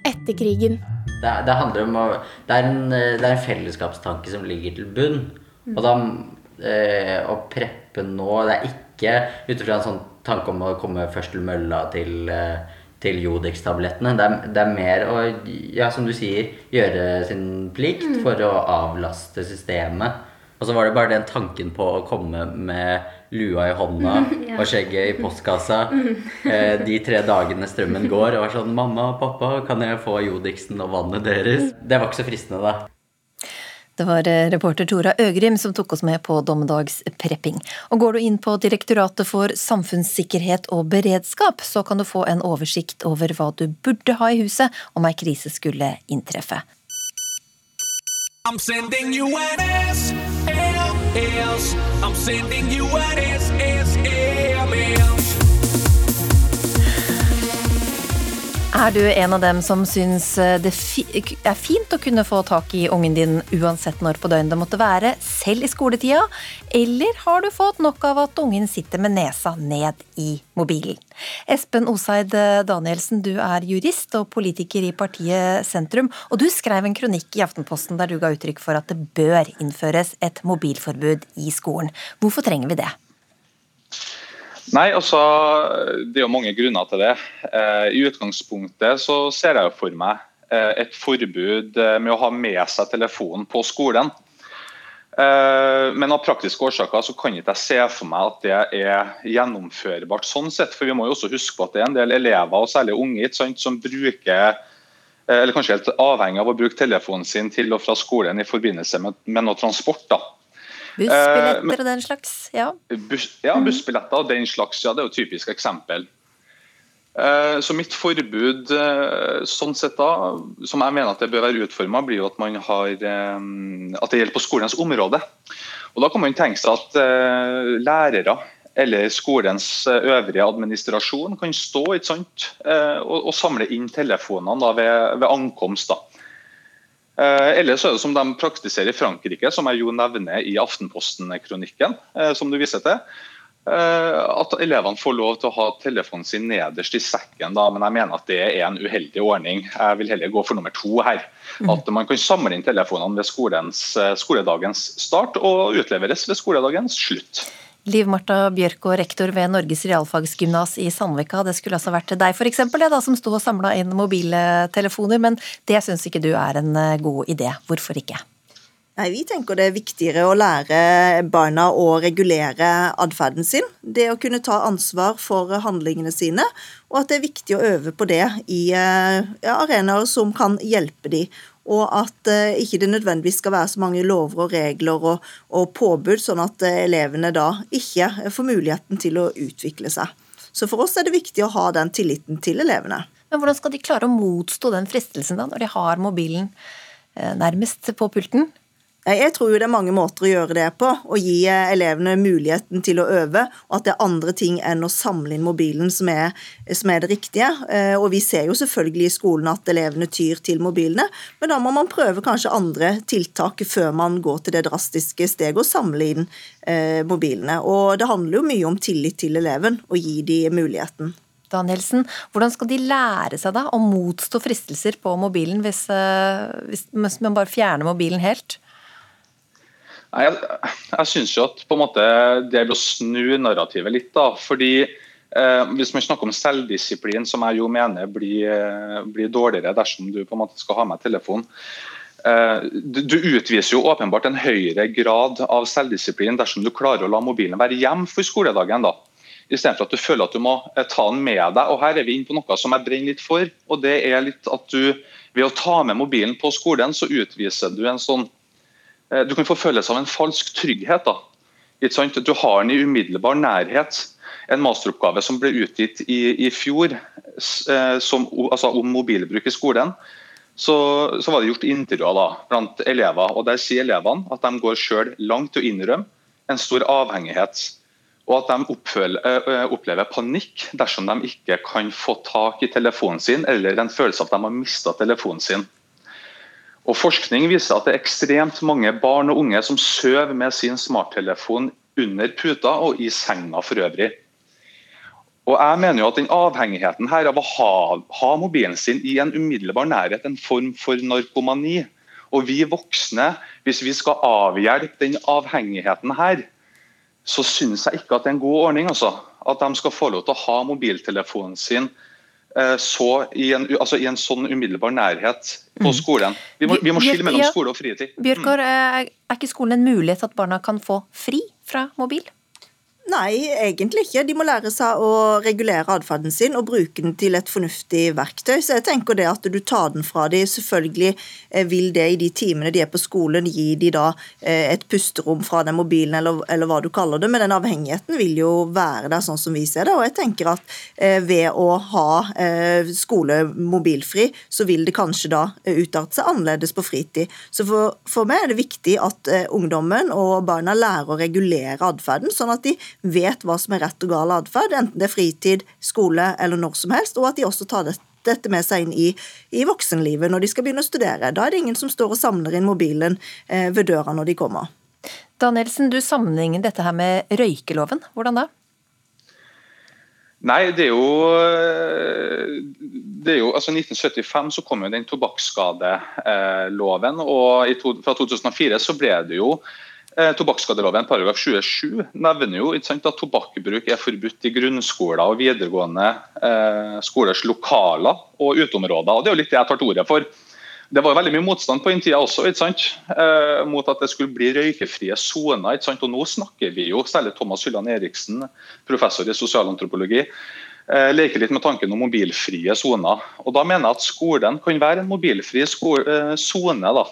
Etter krigen. Det, det handler om å det er, en, det er en fellesskapstanke som ligger til bunn. Og da eh, å preppe nå Det er ikke ut ifra en sånn tanke om å komme først til mølla til, eh, til Jodix-tablettene. Det, det er mer å, ja, som du sier, gjøre sin plikt Mm. for å avlaste systemet. Og så var det bare den tanken på å komme med lua i hånda Ja. og skjegget i postkassa Mm. eh, de tre dagene strømmen går, og var sånn 'Mamma og pappa, kan jeg få Jodixen og vannet deres?' Det var ikke så fristende, da. Det var eh, reporter Tora Øgrim som tok oss med på dommedagsprepping. Og går du inn på Direktoratet for samfunnssikkerhet og beredskap, så kan du få en oversikt over hva du burde ha i huset om ei krise skulle inntreffe. I'm sending you an SLS. I'm sending you an SSLS. Er du en av dem som syns eh, det er fint å kunne få tak i ungen din uansett når på døgnet det måtte være, selv i skoletida? Eller har du fått nok av at ungen sitter med nesa ned i mobilen? Espen Oseid Danielsen, du er jurist og politiker i partiet Sentrum, og du skrev en kronikk i Aftenposten der du ga uttrykk for at det bør innføres et mobilforbud i skolen. Hvorfor trenger vi det? Nei, altså, Det er jo mange grunner til det. Eh, I utgangspunktet så ser jeg jo for meg eh, et forbud eh, med å ha med seg telefonen på skolen. Men av praktiske årsaker så kan ikke jeg se for meg at det er gjennomførbart sånn sett. For vi må jo også huske på at det er en del elever, og særlig unge, sant, som bruker eller kanskje helt avhengig av å bruke telefonen sin til og fra skolen i forbindelse med, med noe transport. da. Eh, Bussbilletter og den slags? Ja. Bus, ja, bussbilletter og den slags. Ja, det er jo et typisk eksempel. Eh, Så mitt forbud eh, sånn sett da, som jeg mener at det bør være utforma, blir jo at man har eh, at det gjelder på skolens område. Og Da kan man tenke seg at eh, lærere eller skolens eh, øvrige administrasjon kan stå sant, eh, og, samle inn telefonene ved, ved ankomst. da. Eh, Eller så er det som de praktiserer i Frankrike, som jeg jo nevner i Aftenposten-kronikken, eh, som du viser til. eh, At elevene får lov til å ha telefonen sin nederst i sekken, da, men jeg mener at det er en uheldig ordning. Jeg vil heller gå for nummer to her. At man kan samle inn telefonene ved skolens, skoledagens start og utleveres ved skoledagens slutt. Liv Marta Bjørk og rektor ved Norges realfagsgymnas i Sandvika. Det skulle altså vært deg for eksempel, som sto og samla inn mobiltelefoner, men det syns ikke du er en eh, god idé. Hvorfor ikke? Nei, Vi tenker det er viktigere å lære barna å regulere atferden sin. Det å kunne ta ansvar for handlingene sine, og at det er viktig å øve på det i eh, ja, arenaer som kan hjelpe de. Og at eh, ikke det nødvendigvis skal være så mange lover og regler og, og påbud, sånn at eh, elevene da ikke får muligheten til å utvikle seg. Så for oss er det viktig å ha den tilliten til elevene. Men hvordan skal de klare å motstå den fristelsen da, når de har mobilen eh, nærmest på pulten? Nei, Jeg tror jo det er mange måter å gjøre det på. Å gi eh, elevene muligheten til å øve, og at det er andre ting enn å samle inn mobilen som er, som er det riktige. Eh, Og vi ser jo selvfølgelig i skolen at elevene tyr til mobilene, men da må man prøve kanskje andre tiltak før man går til det drastiske steget å samle inn eh, mobilene. Og det handler jo mye om tillit til eleven, og gi de muligheten. Danielsen, hvordan skal de lære seg da å motstå fristelser på mobilen eh, hvis hvis man bare fjerner mobilen helt? Jeg, jeg syns jo at på en måte det er å snu narrativet litt. da, fordi eh, Hvis man snakker om selvdisiplin, som jeg jo mener blir, eh, blir dårligere dersom du på en måte skal ha med telefon eh, du, du utviser jo åpenbart en høyere grad av selvdisiplin dersom du klarer å la mobilen være hjemme for skoledagen. da. Istedenfor at du føler at du må eh, ta den med deg. og Her er vi inne på noe som jeg brenner litt for. og det er litt at du Ved å ta med mobilen på skolen, så utviser du en sånn Du kan få følelse av en falsk trygghet. da. Du har den i umiddelbar nærhet. En masteroppgave som ble utgitt i, i fjor eh, som, altså om mobilbruk i skolen, så, så var det gjort intervjuer da, blant elever. og Der sier elevene at de går selv langt til å innrømme en stor avhengighet. Og at de oppføl- eh, opplever panikk dersom de ikke kan få tak i telefonen sin, eller en følelse av at de har mista telefonen sin. Og Forskning viser at det er ekstremt mange barn og unge som sover med sin smarttelefon under puta og i senga for øvrig. Og jeg mener jo at den Avhengigheten her av å ha, ha mobilen sin i en umiddelbar nærhet, en form for narkomani. Og vi voksne, hvis vi skal avhjelpe den avhengigheten her, så syns jeg ikke at det er en god ordning. altså. At de skal få lov til å ha mobiltelefonen sin så i en, altså i en sånn umiddelbar nærhet på Mm. skolen. Vi må, vi må skille mellom skole og fritid. Bjørkår, er er ikke skolen en mulighet at barna kan få fri fra mobil? Nei, egentlig ikke. De må lære seg å regulere atferden sin og bruke den til et fornuftig verktøy. Så jeg tenker det at du tar den fra dem, selvfølgelig eh, vil det i de timene de er på skolen, gi de da eh, et pusterom fra den mobilen, eller, eller hva du kaller det. Men den avhengigheten vil jo være der, sånn som vi ser det. Og jeg tenker at eh, ved å ha skole mobilfri, så vil det kanskje da utarte seg annerledes på fritid. Så for, for meg er det viktig at ungdommen og barna lærer å regulere atferden, sånn at de vet hva som er rett og gal atferd, enten det er fritid, skole eller når som helst, og at de også tar dette med seg inn i, i voksenlivet når de skal begynne å studere. Da er det ingen som står og samler inn mobilen eh, ved døra når de kommer. Danielsen, du sammenligner dette her med røykeloven. Hvordan da? Nei, det er jo, det er jo altså 1975 så kom jo den tobakksskadeloven, og i to, fra 2004 så ble det jo eh, Tobakksskadeloven paragraf 27 nevner jo sant, at tobakksbruk er forbudt i grunnskoler og videregående eh, skolers lokaler og uteområder. og Det er jo litt det jeg tar til orde for. Det var veldig mye motstand på den tida også? Eh, mot at det skulle bli røykefrie soner. Og nå snakker vi jo, særlig Thomas Hylland Eriksen, professor i sosialantropologi, eh, leker litt med tanken om mobilfrie soner. Og Da mener jeg at skolen kan være en mobilfri eh, sone. da.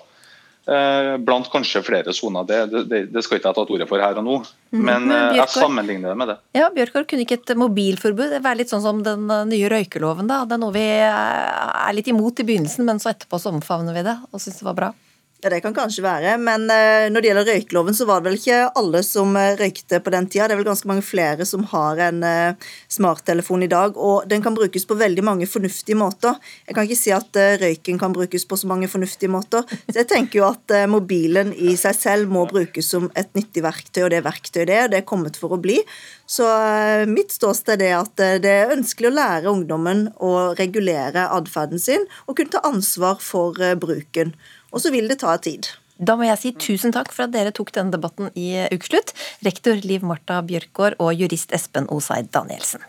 Eh, blant kanskje flere soner. Det, det, det skal ikke jeg ta til orde for her og nå. Mhm. Men Men eh, jeg sammenligner det med det. Ja, Bjørkår, kunne ikke et mobilforbud være litt sånn som den eh, nye røykeloven, da? Det er noe vi er litt imot i begynnelsen, men så etterpå så omfavner vi det og syns det var bra. Ja, Det kan kanskje være, men eh, når det gjelder røykeloven, så var det vel ikke alle som eh, røykte på den tida. Det er vel ganske mange flere som har en eh, smarttelefon i dag, og den kan brukes på veldig mange fornuftige måter. Jeg kan ikke si at røyken kan brukes på så mange fornuftige måter. Så jeg tenker jo at mobilen i seg selv må brukes som et nyttig verktøy, og det verktøyet det er, det er kommet for å bli. Så mitt ståsted er at det er ønskelig å lære ungdommen å regulere atferden sin, og kunne ta ansvar for bruken. Og så vil det ta tid. Da må jeg si tusen takk for at dere tok denne debatten i Ukeslutt. Rektor Liv Marta Bjørkgaard og jurist Espen Oseid Danielsen.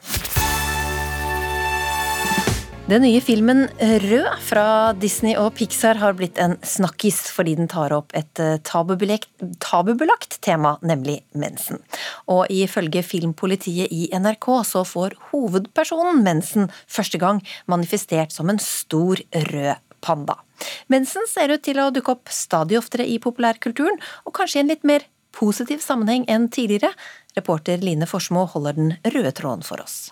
Den nye filmen Rød fra Disney og Pixar har blitt en snakkis fordi den tar opp et eh, tabubelagt, tema, nemlig mensen. Og ifølge filmpolitiet i NRK så får hovedpersonen mensen første gang manifestert som en stor rød panda. Mensen ser ut til å dukke opp stadig oftere i populærkulturen, og kanskje i en litt mer positiv sammenheng enn tidligere. Reporter Line Forsmo holder den røde tråden for oss.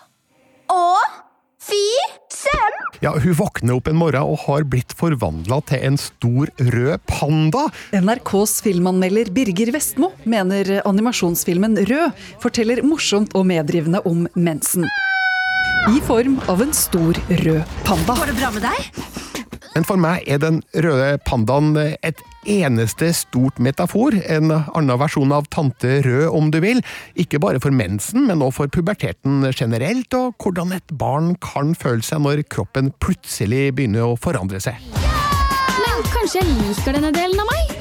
Å, fy søm! Ja, Hun våkner opp en morgen og har blitt forvandla til en stor rød panda. NRKs filmanmelder Birger Vestmo mener animasjonsfilmen Rød forteller morsomt og medrivende om mensen. I form av en stor rød panda. Går det bra med deg? Men for meg er den røde pandaen et eneste stort metafor. En annen versjon av Tante Rød, om du vil. Ikke bare for mensen, men også for puberteten generelt, og hvordan et barn kan føle seg når kroppen plutselig begynner å forandre seg. Men kanskje jeg liker denne delen av meg?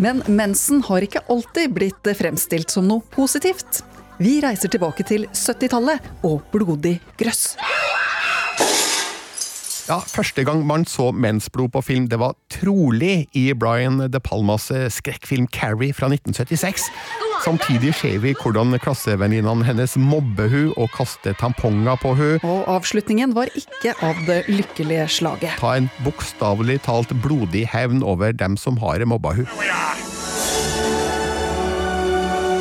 Men mensen har ikke alltid blitt fremstilt som noe positivt. Vi reiser tilbake til 70-tallet og blodig grøss. Ja, Første gang man så mensblod på film, det var trolig i Brian De Palmas skrekkfilm Carrie fra 1976. Samtidig ser vi hvordan klassevenninnene hennes mobber hun og kaster tamponger på hun. Og avslutningen var ikke av det lykkelige slaget. Ta en bokstavelig talt blodig hevn over dem som har mobba hun.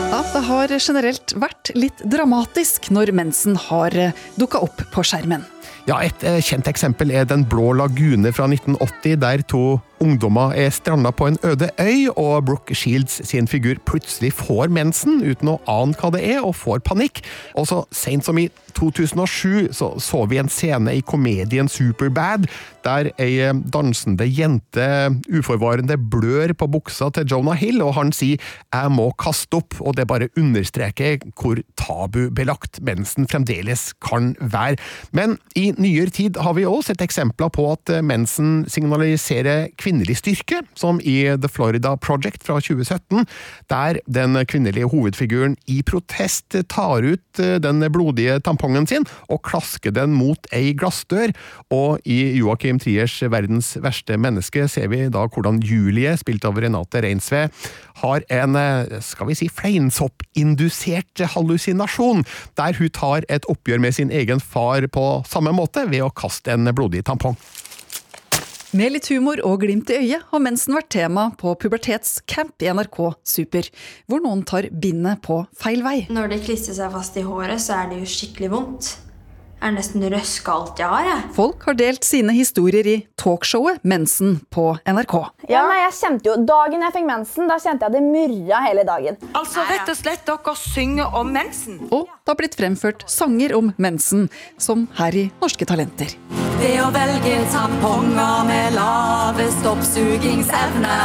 Ja, det har generelt vært litt dramatisk når mensen har dukka opp på skjermen. Ja, Et eh, kjent eksempel er Den blå lagune fra 1980, der to ungdommer er stranda på en øde øy, og Brooke Shields sin figur plutselig får mensen uten å ane hva det er, og får panikk. Og så Seint som i 2007 så, så vi en scene i komedien Superbad, der ei eh, dansende jente uforvarende blør på buksa til Jonah Hill, og han sier 'jeg må kaste opp', og det bare understreker hvor tabubelagt mensen fremdeles kan være. Men i nyere tid har vi også sett eksempler på at mensen signaliserer kvinnelig styrke, som i The Florida Project fra 2017, der den kvinnelige hovedfiguren i protest tar ut eh, den blodige tampongen sin og klasker den mot ei glassdør, og i Joakim Triers Verdens verste menneske ser vi da hvordan Julie, spilt av Renate Reinsve, har en, eh, skal vi si, fleinsoppindusert hallusinasjon, der hun tar et oppgjør med sin egen far på samme måte, ved å kaste en blodig tampong. Med litt humor og glimt i øyet har mensen vært tema på pubertetscamp i NRK Super, hvor noen tar bindet på feil vei. Når det klistrer seg fast i håret, så er det jo skikkelig vondt. Er nesten røska alt jeg har, jeg. Folk har delt sine historier i talkshowet Mensen på NRK. Ja, nei, jeg kjente jo, Dagen jeg fikk mensen, da kjente jeg det murra hele dagen. Altså rett og slett dere synger om mensen? Og det har blitt fremført sanger om mensen, som her i Norske Talenter. Det å velge tamponger med lavest oppsugingsevne.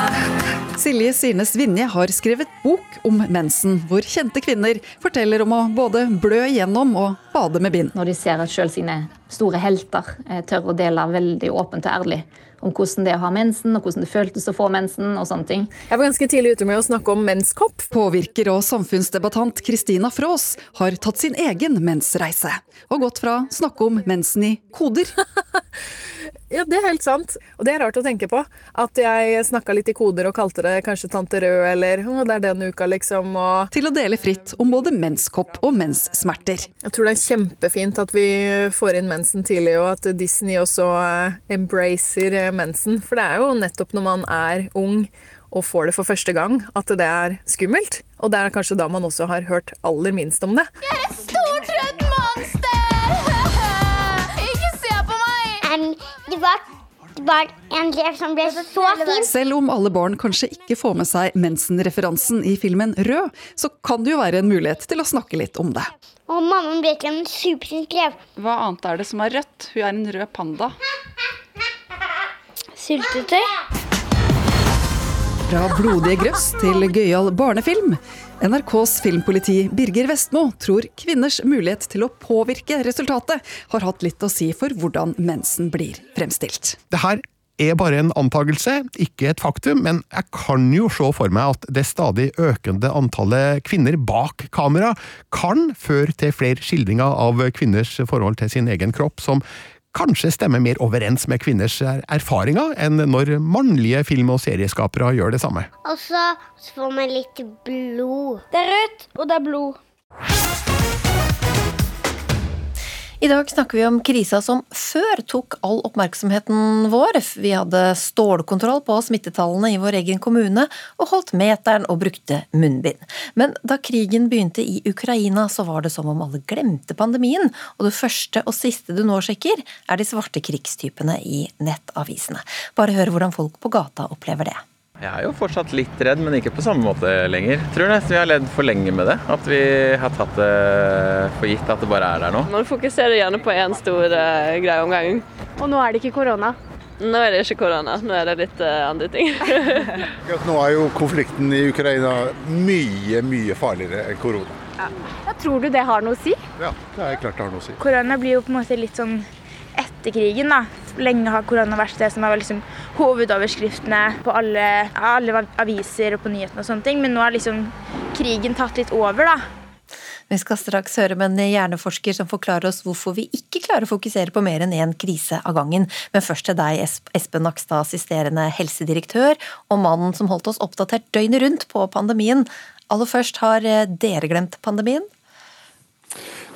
Silje Sirnes Vinje har skrevet bok om mensen, hvor kjente kvinner forteller om å både blø igjennom og bade med bind. Når de ser at sjøl sine store helter eh, tør å dele veldig åpent og ærlig om hvordan det er å ha mensen, og hvordan det føltes å få mensen og sånne ting. Jeg var ganske tidlig ute med å snakke om menskopp. Påvirker og samfunnsdebattant Kristina Frås har tatt sin egen mensreise, og gått fra snakke om mensen i koder Ja, det er helt sant. Og det er rart å tenke på. At jeg snakka litt i koder og kalte det kanskje Tante Rød eller å, det er den uka, liksom. Og Til å dele fritt om både menskopp og menssmerter. Jeg tror det er kjempefint at vi får inn mensen tidlig, og at Disney også eh, embracer eh, mensen. For det er jo nettopp når man er ung og får det for første gang, at det er skummelt. Og det er kanskje da man også har hørt aller minst om det. Jeg er stor stort det var, det var en lek som ble så fin. Selv om alle barn kanskje ikke får med seg mensen-referansen i filmen Rød, så kan det jo være en mulighet til å snakke litt om det. Og mammaen ble til en supersint rev. Hva annet er det som er rødt? Hun er en rød panda. Syltetøy. Fra blodige grøss til gøyal barnefilm. NRKs filmpoliti Birger Vestmo tror kvinners mulighet til å påvirke resultatet har hatt litt å si for hvordan mensen blir fremstilt. Det her er bare en antakelse, ikke et faktum, men jeg kan jo se for meg at det stadig økende antallet kvinner bak kamera kan føre til flere skildringer av kvinners forhold til sin egen kropp som kanskje stemmer mer overens med kvinners erfaringer enn når mannlige film- og serieskapere gjør det samme. Og så får vi litt blod. Det er rødt, og det er blod. I dag snakker vi om krisa som før tok all oppmerksomheten vår. Vi hadde stålkontroll på smittetallene i vår egen kommune, og holdt meteren og brukte munnbind. Men da krigen begynte i Ukraina, så var det som om alle glemte pandemien, og det første og siste du nå sjekker, er de svarte krigstypene i nettavisene. Bare hør hvordan folk på gata opplever det. Jeg er jo fortsatt litt redd, men ikke på samme måte lenger. Tror nesten vi har ledd for lenge med det. At vi har tatt det for gitt at det bare er der nå. Man fokuserer gjerne på én stor uh, greie om gangen. Og nå er det ikke korona? Nå er det ikke korona, nå er det litt uh, andre ting. nå er jo konflikten i Ukraina mye, mye farligere enn korona. Ja. Ja, tror du det har noe å si? Ja, det er klart det har noe å si. Korona blir jo på en måte litt sånn etter krigen, da. Lenge har korona vært det som vært liksom hovedoverskriftene på alle, alle, aviser og på nyhetene og sånne ting, men nå har liksom krigen tatt litt over, da. Vi skal straks høre med en hjerneforsker som forklarer oss hvorfor vi ikke klarer å fokusere på mer enn én krise av gangen. Men først til deg, Espen Nakstad, assisterende helsedirektør, og mannen som holdt oss oppdatert døgnet rundt på pandemien. Aller først, har dere glemt pandemien?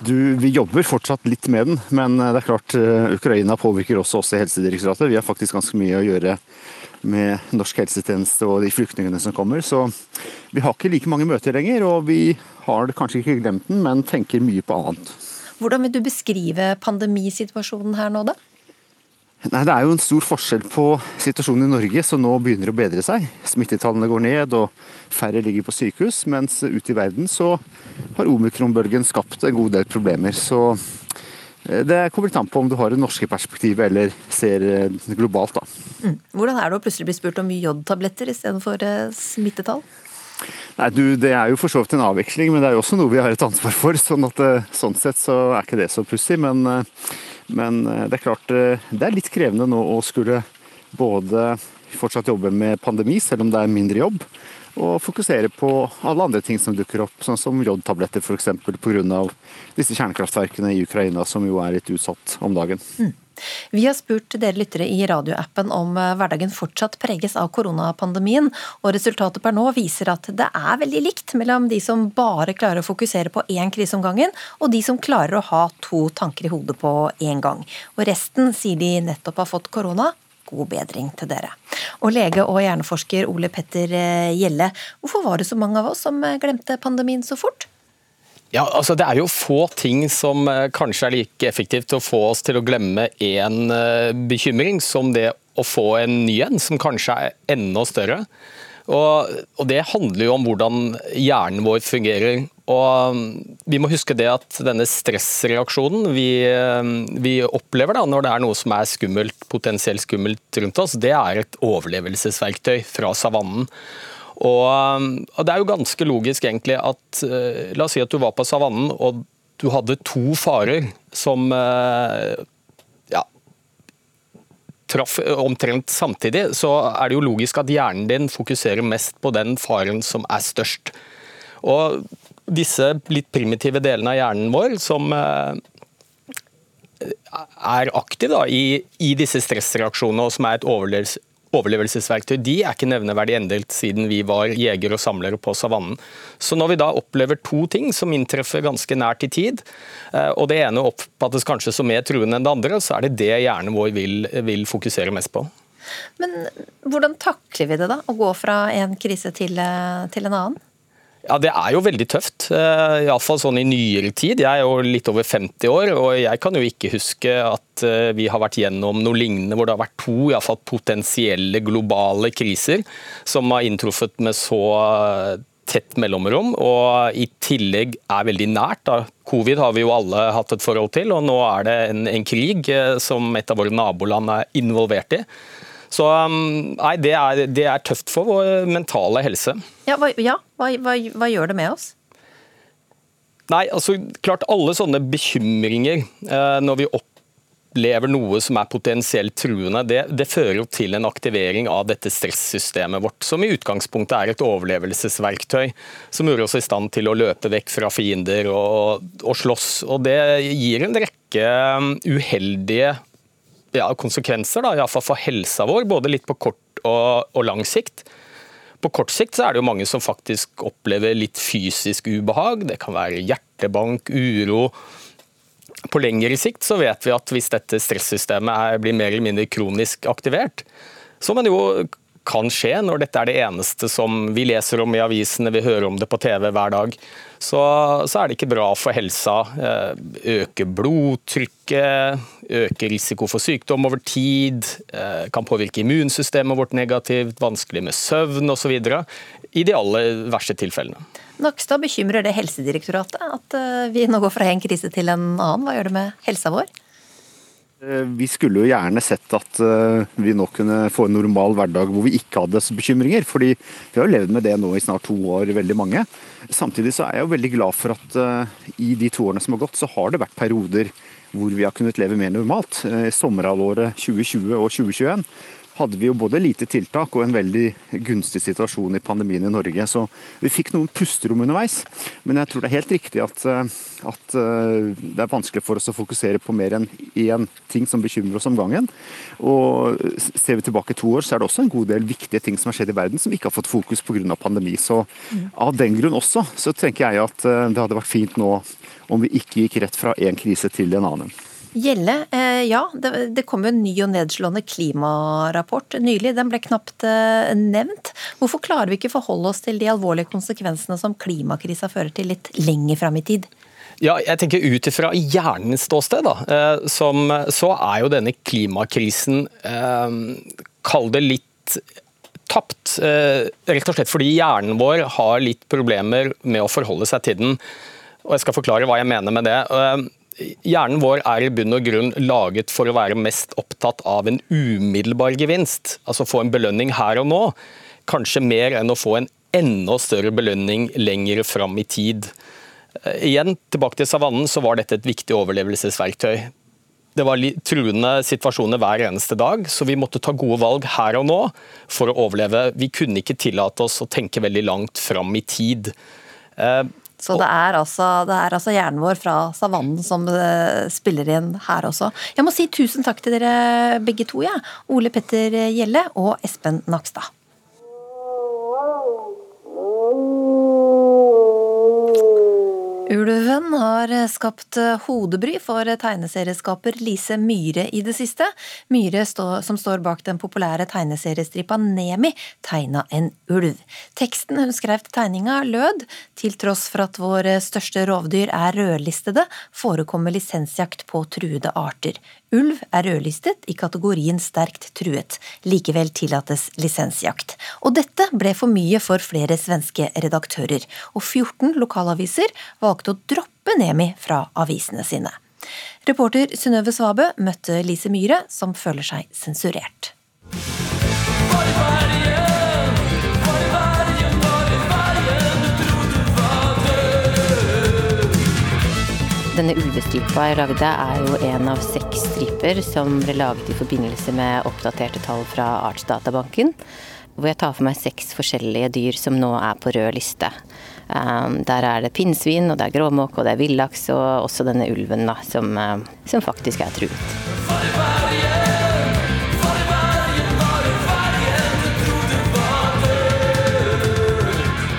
Du, vi jobber fortsatt litt med den, men det er klart Ukraina påvirker også oss i Helsedirektoratet. Vi har faktisk ganske mye å gjøre med norsk helsetjeneste og de flyktningene som kommer. Så vi har ikke like mange møter lenger, og vi har kanskje ikke glemt den, men tenker mye på annet. Hvordan vil du beskrive pandemisituasjonen her nå, da? Nei, Det er jo en stor forskjell på situasjonen i Norge, som nå begynner å bedre seg. Smittetallene går ned og færre ligger på sykehus, mens ute i verden så har omikronbølgen skapt en god del problemer. Så det kommer litt an på om du har det norske perspektivet eller ser globalt, da. Mm. Hvordan er det å plutselig bli spurt om jodtabletter istedenfor smittetall? Nei, du, Det er jo for så vidt en avveksling, men det er jo også noe vi har et ansvar for. sånn at sånn sett så er ikke det så pussig. Men, men det er klart det er litt krevende nå å skulle både fortsatt jobbe med pandemi, selv om det er mindre jobb. Og fokusere på alle andre ting som dukker opp, sånn som jodtabletter f.eks. pga. disse kjernekraftverkene i Ukraina som jo er litt utsatt om dagen. Mm. Vi har spurt dere lyttere i radioappen om eh, hverdagen fortsatt preges av koronapandemien, og resultatet per nå viser at det er veldig likt mellom de som bare klarer å fokusere på én krise om gangen, og de som klarer å ha to tanker i hodet på én gang. Og resten sier de nettopp har fått korona. God bedring til dere. Og lege og hjerneforsker Ole Petter eh, Gjelle, hvorfor var det så mange av oss som eh, glemte pandemien så fort? Ja, altså Det er jo få ting som eh, kanskje er like effektivt å få oss til å glemme én eh, bekymring, som det å få en ny en, som kanskje er enda større. Og, og, Det handler jo om hvordan hjernen vår fungerer. Og mm, Vi må huske det at denne stressreaksjonen vi, eh, vi opplever da, når det er noe som er skummelt, potensielt skummelt rundt oss, det er et overlevelsesverktøy fra savannen. Og, og, Det er jo ganske logisk egentlig at uh, La oss si at du var på savannen og du hadde to farer som uh, ja, traff omtrent samtidig, så er det jo logisk at hjernen din fokuserer mest på den faren som er størst. Og disse litt primitive delene av hjernen vår som uh, er aktive i, i, disse stressreaksjonene, og som er et overlevelsesverktøy de er ikke nevneverdig endret siden vi var jegere og samlere på savannen. Så når vi da opplever to ting som inntreffer ganske nært i tid, eh, og det ene oppfattes kanskje som mer truende enn det andre, så er det det hjernen vår vil, vil fokusere mest på. Men hvordan takler vi det, da? Å gå fra en krise til, eh, til en annen? Ja, Det er jo veldig tøft. Eh, Iallfall sånn i nyere tid. Jeg er jo litt over 50 år, og jeg kan jo ikke huske at eh, vi har vært gjennom noe lignende hvor det har vært to i alle fall potensielle globale kriser som har inntruffet med så eh, tett mellomrom, og i tillegg er veldig nært. Da. Covid har vi jo alle hatt et forhold til, og nå er det en, en krig som et av våre naboland er involvert i. Så um, nei, det er, det er tøft for vår mentale helse. Ja, hva, ja. Hva, hva, hva, gjør det med oss? Nei, altså klart Alle sånne bekymringer eh, når vi opplever noe som er potensielt truende, det, det, fører jo til en aktivering av dette stressystemet vårt, som i utgangspunktet er et overlevelsesverktøy som gjør oss i stand til å løpe vekk fra fiender og, og slåss. Og Det gir en rekke um, uheldige ja, konsekvenser, iallfall for helsa vår, både litt på kort og, og, lang sikt. På kort sikt er det jo mange som faktisk opplever litt fysisk ubehag. Det kan være hjertebank, uro. På lengre sikt så vet vi at hvis dette stressystemet blir mer eller mindre kronisk aktivert, som en jo kan skje når dette er det eneste som vi leser om i avisene, vi hører om det på TV hver dag, så, så er det ikke bra for helsa. Eh, øke blodtrykket, øke risiko for sykdom over tid, eh, kan påvirke immunsystemet vårt negativt, vanskelig med søvn osv. I de aller verste tilfellene. Nakstad, bekymrer det Helsedirektoratet at eh, vi nå går fra en krise til en annen? Hva gjør det med helsa vår? Eh, vi skulle jo gjerne sett at vi nå kunne få en normal hverdag hvor vi ikke hadde bekymringer. fordi vi har jo levd med det nå i snart to år, veldig mange. Samtidig så er jeg jo veldig glad for at i de to årene som har gått, så har det vært perioder hvor vi har kunnet leve mer normalt. Sommerhalvåret 2020 og 2021 hadde vi jo både lite tiltak og en veldig gunstig situasjon i pandemien i Norge. Så vi fikk noen pusterom underveis. Men jeg tror det er helt riktig at, eh, at eh, det er vanskelig for oss å fokusere på mer enn én ting som bekymrer oss om gangen. Og ser vi tilbake to år, så er det også en god del viktige ting som har skjedd i verden som ikke har fått fokus pga. pandemi. Så av den grunn også, så tenker jeg at eh, det hadde vært fint nå om vi ikke gikk rett fra én krise til en annen. Gjelle, eh, ja. Det, kom jo en ny og nedslående klimarapport nylig. Den ble knapt eh, nevnt. Hvorfor klarer vi ikke forholde oss til de alvorlige konsekvensene som klimakrisa fører til litt lenger fram i tid? Ja, jeg tenker Ut ifra hjernens ståsted, da, eh, som, så er jo denne klimakrisen Kall det litt tapt. Rett og slett fordi hjernen vår har litt problemer med å forholde seg til den. Og Jeg skal forklare hva jeg mener med det. Hjernen vår er i bunn og grunn laget for å være mest opptatt av en umiddelbar gevinst, altså få en belønning her og nå. Kanskje mer enn å få en enda større belønning lenger fram i tid. Eh, igjen, tilbake til savannen, så var dette et viktig overlevelsesverktøy. Det var truende situasjoner hver eneste dag, så vi måtte ta gode valg her og nå for å overleve. Vi kunne ikke tillate oss å tenke veldig langt fram i tid. Eh, så det er, altså, det er altså hjernen vår fra savannen som uh, spiller inn her også. Jeg må si tusen takk til dere begge to. Ja. Ole Petter Gjelle og Espen Nakstad. Ulven har skapt hodebry for tegneserieskaper Lise Myhre i det siste. Myhre, som står bak den populære tegneseriestripa Nemi, tegna en ulv. Teksten hun skrev til tegninga lød til tross for at våre største rovdyr er rødlistede, forekommer lisensjakt på truede arter. Ulv er rødlistet i kategorien sterkt truet. Likevel tillates lisensjakt. Og dette ble for mye for flere svenske redaktører, og 14 lokalaviser valgte å droppe Nemi fra avisene sine. Reporter Synnøve Svabø møtte Lise Myhre, som føler seg sensurert. Denne ulvestripa jeg lagde, er jo en av seks striper som ble laget i forbindelse med oppdaterte tall fra Artsdatabanken. Hvor jeg tar for meg seks forskjellige dyr som nå er på rød liste. Um, der er det pinnsvin, og det er gråmåke, og det er villaks, og også denne ulven, da, som, uh, som faktisk er truet.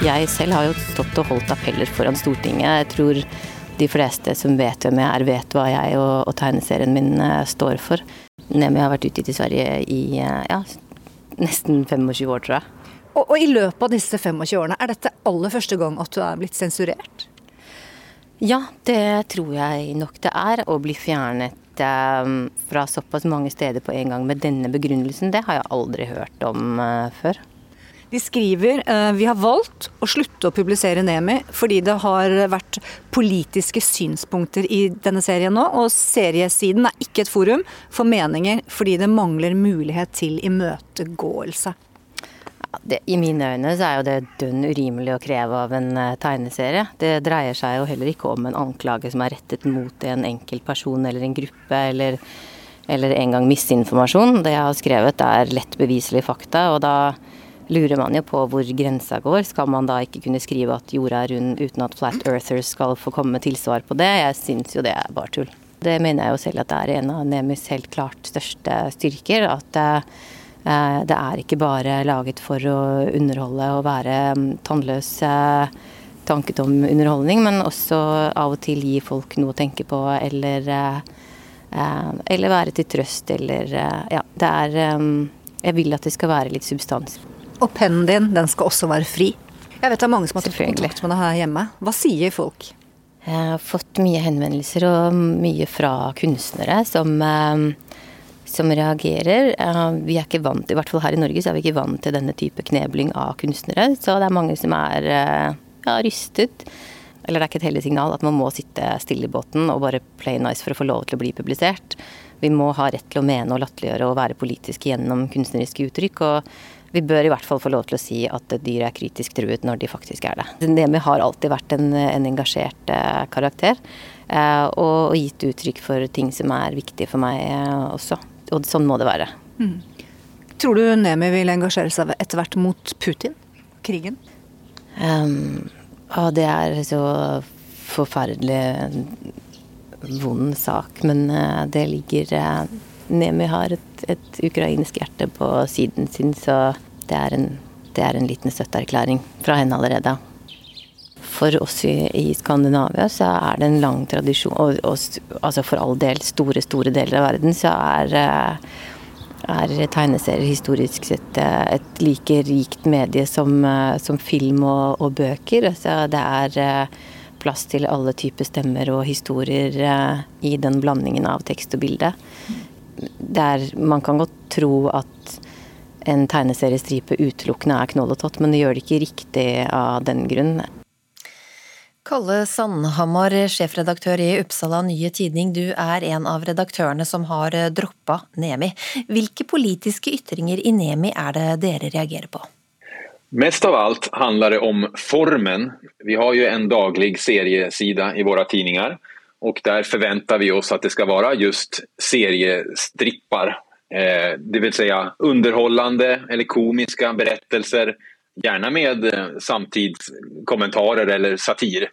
Jeg selv har jo stått og holdt appeller foran Stortinget. Jeg tror de fleste som vet hvem jeg er, vet hva jeg og, og tegneserien min uh, står for. Nemi har vært utgitt i Sverige i uh, ja, nesten 25 år, tror jeg. Og, og, i løpet av disse 25 årene, er dette aller første gang at du er blitt sensurert? Ja, det tror jeg nok det er. Å bli fjernet uh, fra såpass mange steder på en gang med denne begrunnelsen, det har jeg aldri hørt om før. De skriver uh, vi har valgt å slutte å publisere Nemi fordi det har vært politiske synspunkter i denne serien nå, og seriesiden er ikke et forum for meninger fordi det mangler mulighet til imøtegåelse. Det, I mine øyne så er jo det dønn urimelig å kreve av en uh, tegneserie. Det dreier seg jo heller ikke om en anklage som er rettet mot en enkelt person eller en gruppe, eller, eller engang misinformasjon. Det jeg har skrevet er lett beviselige fakta, og da lurer man jo på hvor grensa går. Skal man da ikke kunne skrive at jorda er rund uten at flat earthers skal få komme med tilsvar på det? Jeg syns jo det er bare tull. Det mener jeg jo selv at det er en av Nemis helt klart største styrker. At eh, det er ikke bare laget for å underholde og være mm, tannløs eh, tanketom underholdning, men også av og til gi folk noe å tenke på, eller, eh, eller være til trøst, eller Ja, det er Jeg vil at det skal være litt substans. Og pennen din, den skal også være fri. Jeg vet det er mange som har tatt kontakt med deg her hjemme. Hva sier folk? Jeg har fått mye henvendelser og mye fra kunstnere som, eh, som reagerer. Eh, vi er ikke vant, i hvert fall her i Norge, så er vi ikke vant til denne type knebling av kunstnere. Så det er mange som er eh, ja, rystet. Eller det er ikke et heldig signal at man må sitte stille i båten og bare play nice for å få lov til å bli publisert. Vi må ha rett til å mene og latterliggjøre og være politiske gjennom kunstneriske uttrykk. og vi bør i hvert fall få lov til å si at dyr er kritisk truet når de faktisk er det. Nemi har alltid vært en, en engasjert eh, karakter, eh, og, gitt uttrykk for ting som er viktige for meg eh, også. Og sånn må det være. Mm. Tror du Nemi vil engasjere seg etter hvert mot Putin? Krigen? Um, å, det er så forferdelig vond sak, men uh, det ligger uh, Nemi har et, et, ukrainsk hjerte på siden sin, så det er en, det er en liten støtteerklæring fra henne allerede. For oss i, i, Skandinavia så er det en lang tradisjon, og, og altså for all del store, store deler av verden, så er, er tegneserier historisk sett et like rikt medie som, som film og, og bøker. Altså det er plass til alle typer stemmer og historier i den blandingen av tekst og bilde der man kan godt tro at en tegneseriestripe utelukkende er knoll og tott, men det gjør det ikke riktig av den grunn. Kalle Sandhamar, sjefredaktør i Uppsala Nye Tidning. Du er en av redaktørene som har droppa Nemi. Hvilke politiske ytringer i Nemi er det dere reagerer på? Mest av alt handler det om formen. Vi har jo en daglig serieside i våre tidninger. Och där förväntar vi oss att det ska vara just seriestrippar. Eh, det vill säga underhållande eller komiska berättelser, gärna med eh, samtidskommentarer eller satir.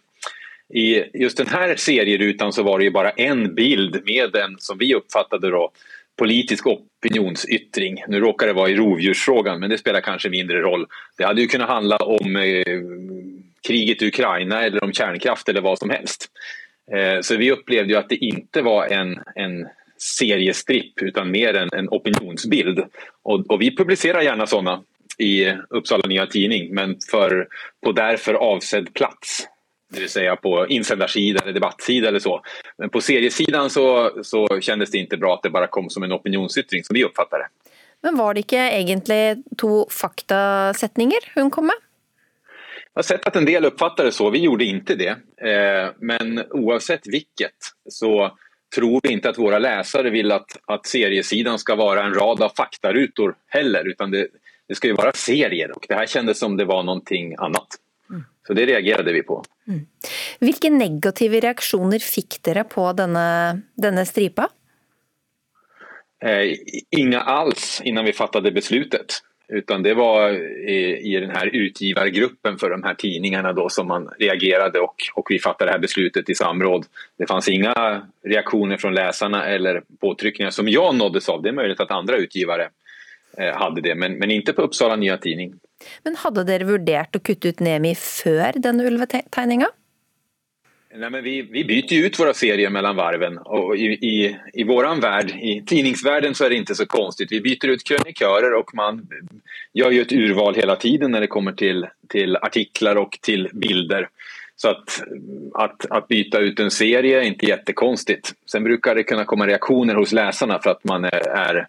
I just den här var det ju bara en bild med en, som vi uppfattade då, politisk opinionsyttring. Nu råkar det vara i rovdjursfrågan, men det spelar kanske mindre roll. Det hade ju kunnat handla om eh, kriget i Ukraina eller om kärnkraft eller vad som helst. Eh, så vi opplevde ju att det inte var en, en seriestripp utan mer en, en opinionsbild. Och, och, vi publicerar gärna sådana i Uppsala Nya Tidning men för, på därför avsedd plats. Det vill säga på insändarsida eller debattsida eller så. Men på seriesidan så, så kändes det inte bra att det bara kom som en opinionsyttring som vi uppfattade det. Men var det ikke egentlig to faktasetninger hun kom med? Jag har sett att en del uppfattar det så, vi gjorde inte det. Eh, men oavsett vilket så tror vi inte att våra läsare vill att, att seriesidan ska vara en rad av faktarutor heller, utan det, det ska ju vara serier och det här kändes som det var någonting annat. Mm. Så det reagerade vi på. Mm. Vilka negativa reaktioner fick dere på denna, denna stripa? Eh, inga alls innan vi fattade beslutet. Utan det var i, i, den här utgivargruppen för de här tidningarna då som man reagerade och, och vi fattade det här beslutet i samråd. Det fanns inga reaktioner från läsarna eller påtryckningar som jag nåddes av. Det är möjligt att andra utgivare eh, hade det, men, men inte på Uppsala Nya Tidning. Men hade dere vurdert å kutte ut Nemi før den ulvetegninga? Nej, men vi, vi byter ju ut våra serier mellan varven och i, i, i vår värld, i tidningsvärlden så är det inte så konstigt. Vi byter ut krönikörer och man gör ju ett urval hela tiden när det kommer till, till artiklar och till bilder. Så att, att, att byta ut en serie är inte jättekonstigt. Sen brukar det kunna komma reaktioner hos läsarna för att man är, är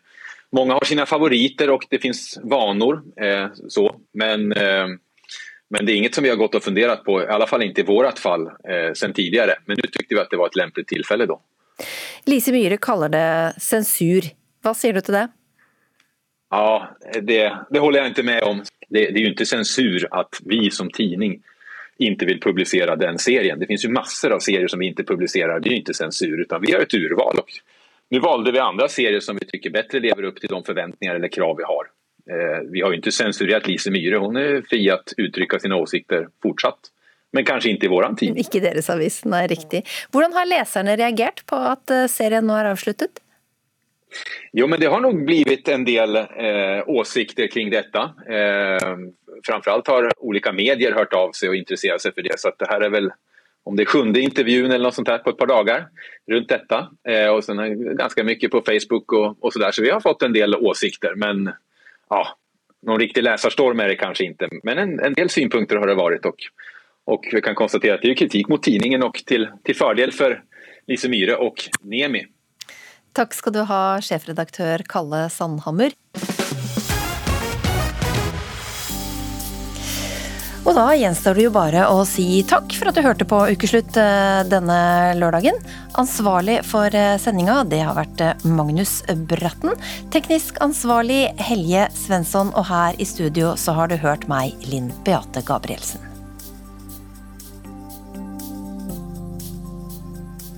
Många har sina favoriter och det finns vanor. Eh, så. Men eh, men det är inget som vi har gått och funderat på, i alla fall inte i vårt fall, eh, sen tidligere. Men nu tyckte vi att det var ett lämpligt tillfälle då. Lise Myhre kaller det sensur. Hva sier du til det? Ja, det, det håller jag inte med om. Det, det, är ju inte censur att vi som tidning inte vill publicera den serien. Det finns ju massor av serier som vi inte publicerar. Det är ju inte censur, utan vi har ett urval. Nå nu valde vi andra serier som vi tycker bättre lever upp till de förväntningar eller krav vi har. Eh, vi har ju inte censurerat Lise Myhre, hon är fri att uttrycka sina åsikter fortsatt. Men kanskje ikke i våran tid. Ikke deres avis, nei, riktig. Hvordan har leserne reagert på att eh, serien nå er avsluttet? Jo, men det har nok blivit en del eh, åsikter kring dette. Eh, framförallt har olika medier hørt av seg og interessert seg for det. Så det her er vel om det er sjunde intervjun eller noe sånt her på et par dager rundt dette. Eh, och sen ganske mye på Facebook og så der, Så vi har fått en del åsikter. Men ja, någon riktig läsarstorm är det kanske inte, men en, en del synpunkter har det varit och, och vi kan konstatera att det är kritik mot tidningen och till, till fördel för Lise Myhre och Nemi. Takk skal du ha, sjefredaktør Kalle Sandhammer. Og da gjenstår det jo bare å si takk for at du hørte på Ukeslutt eh, denne lørdagen. Ansvarlig for eh, sendinga, det har vært eh, Magnus Bratten. Teknisk ansvarlig Helje Svensson, og her i studio så har du hørt meg, Linn Beate Gabrielsen.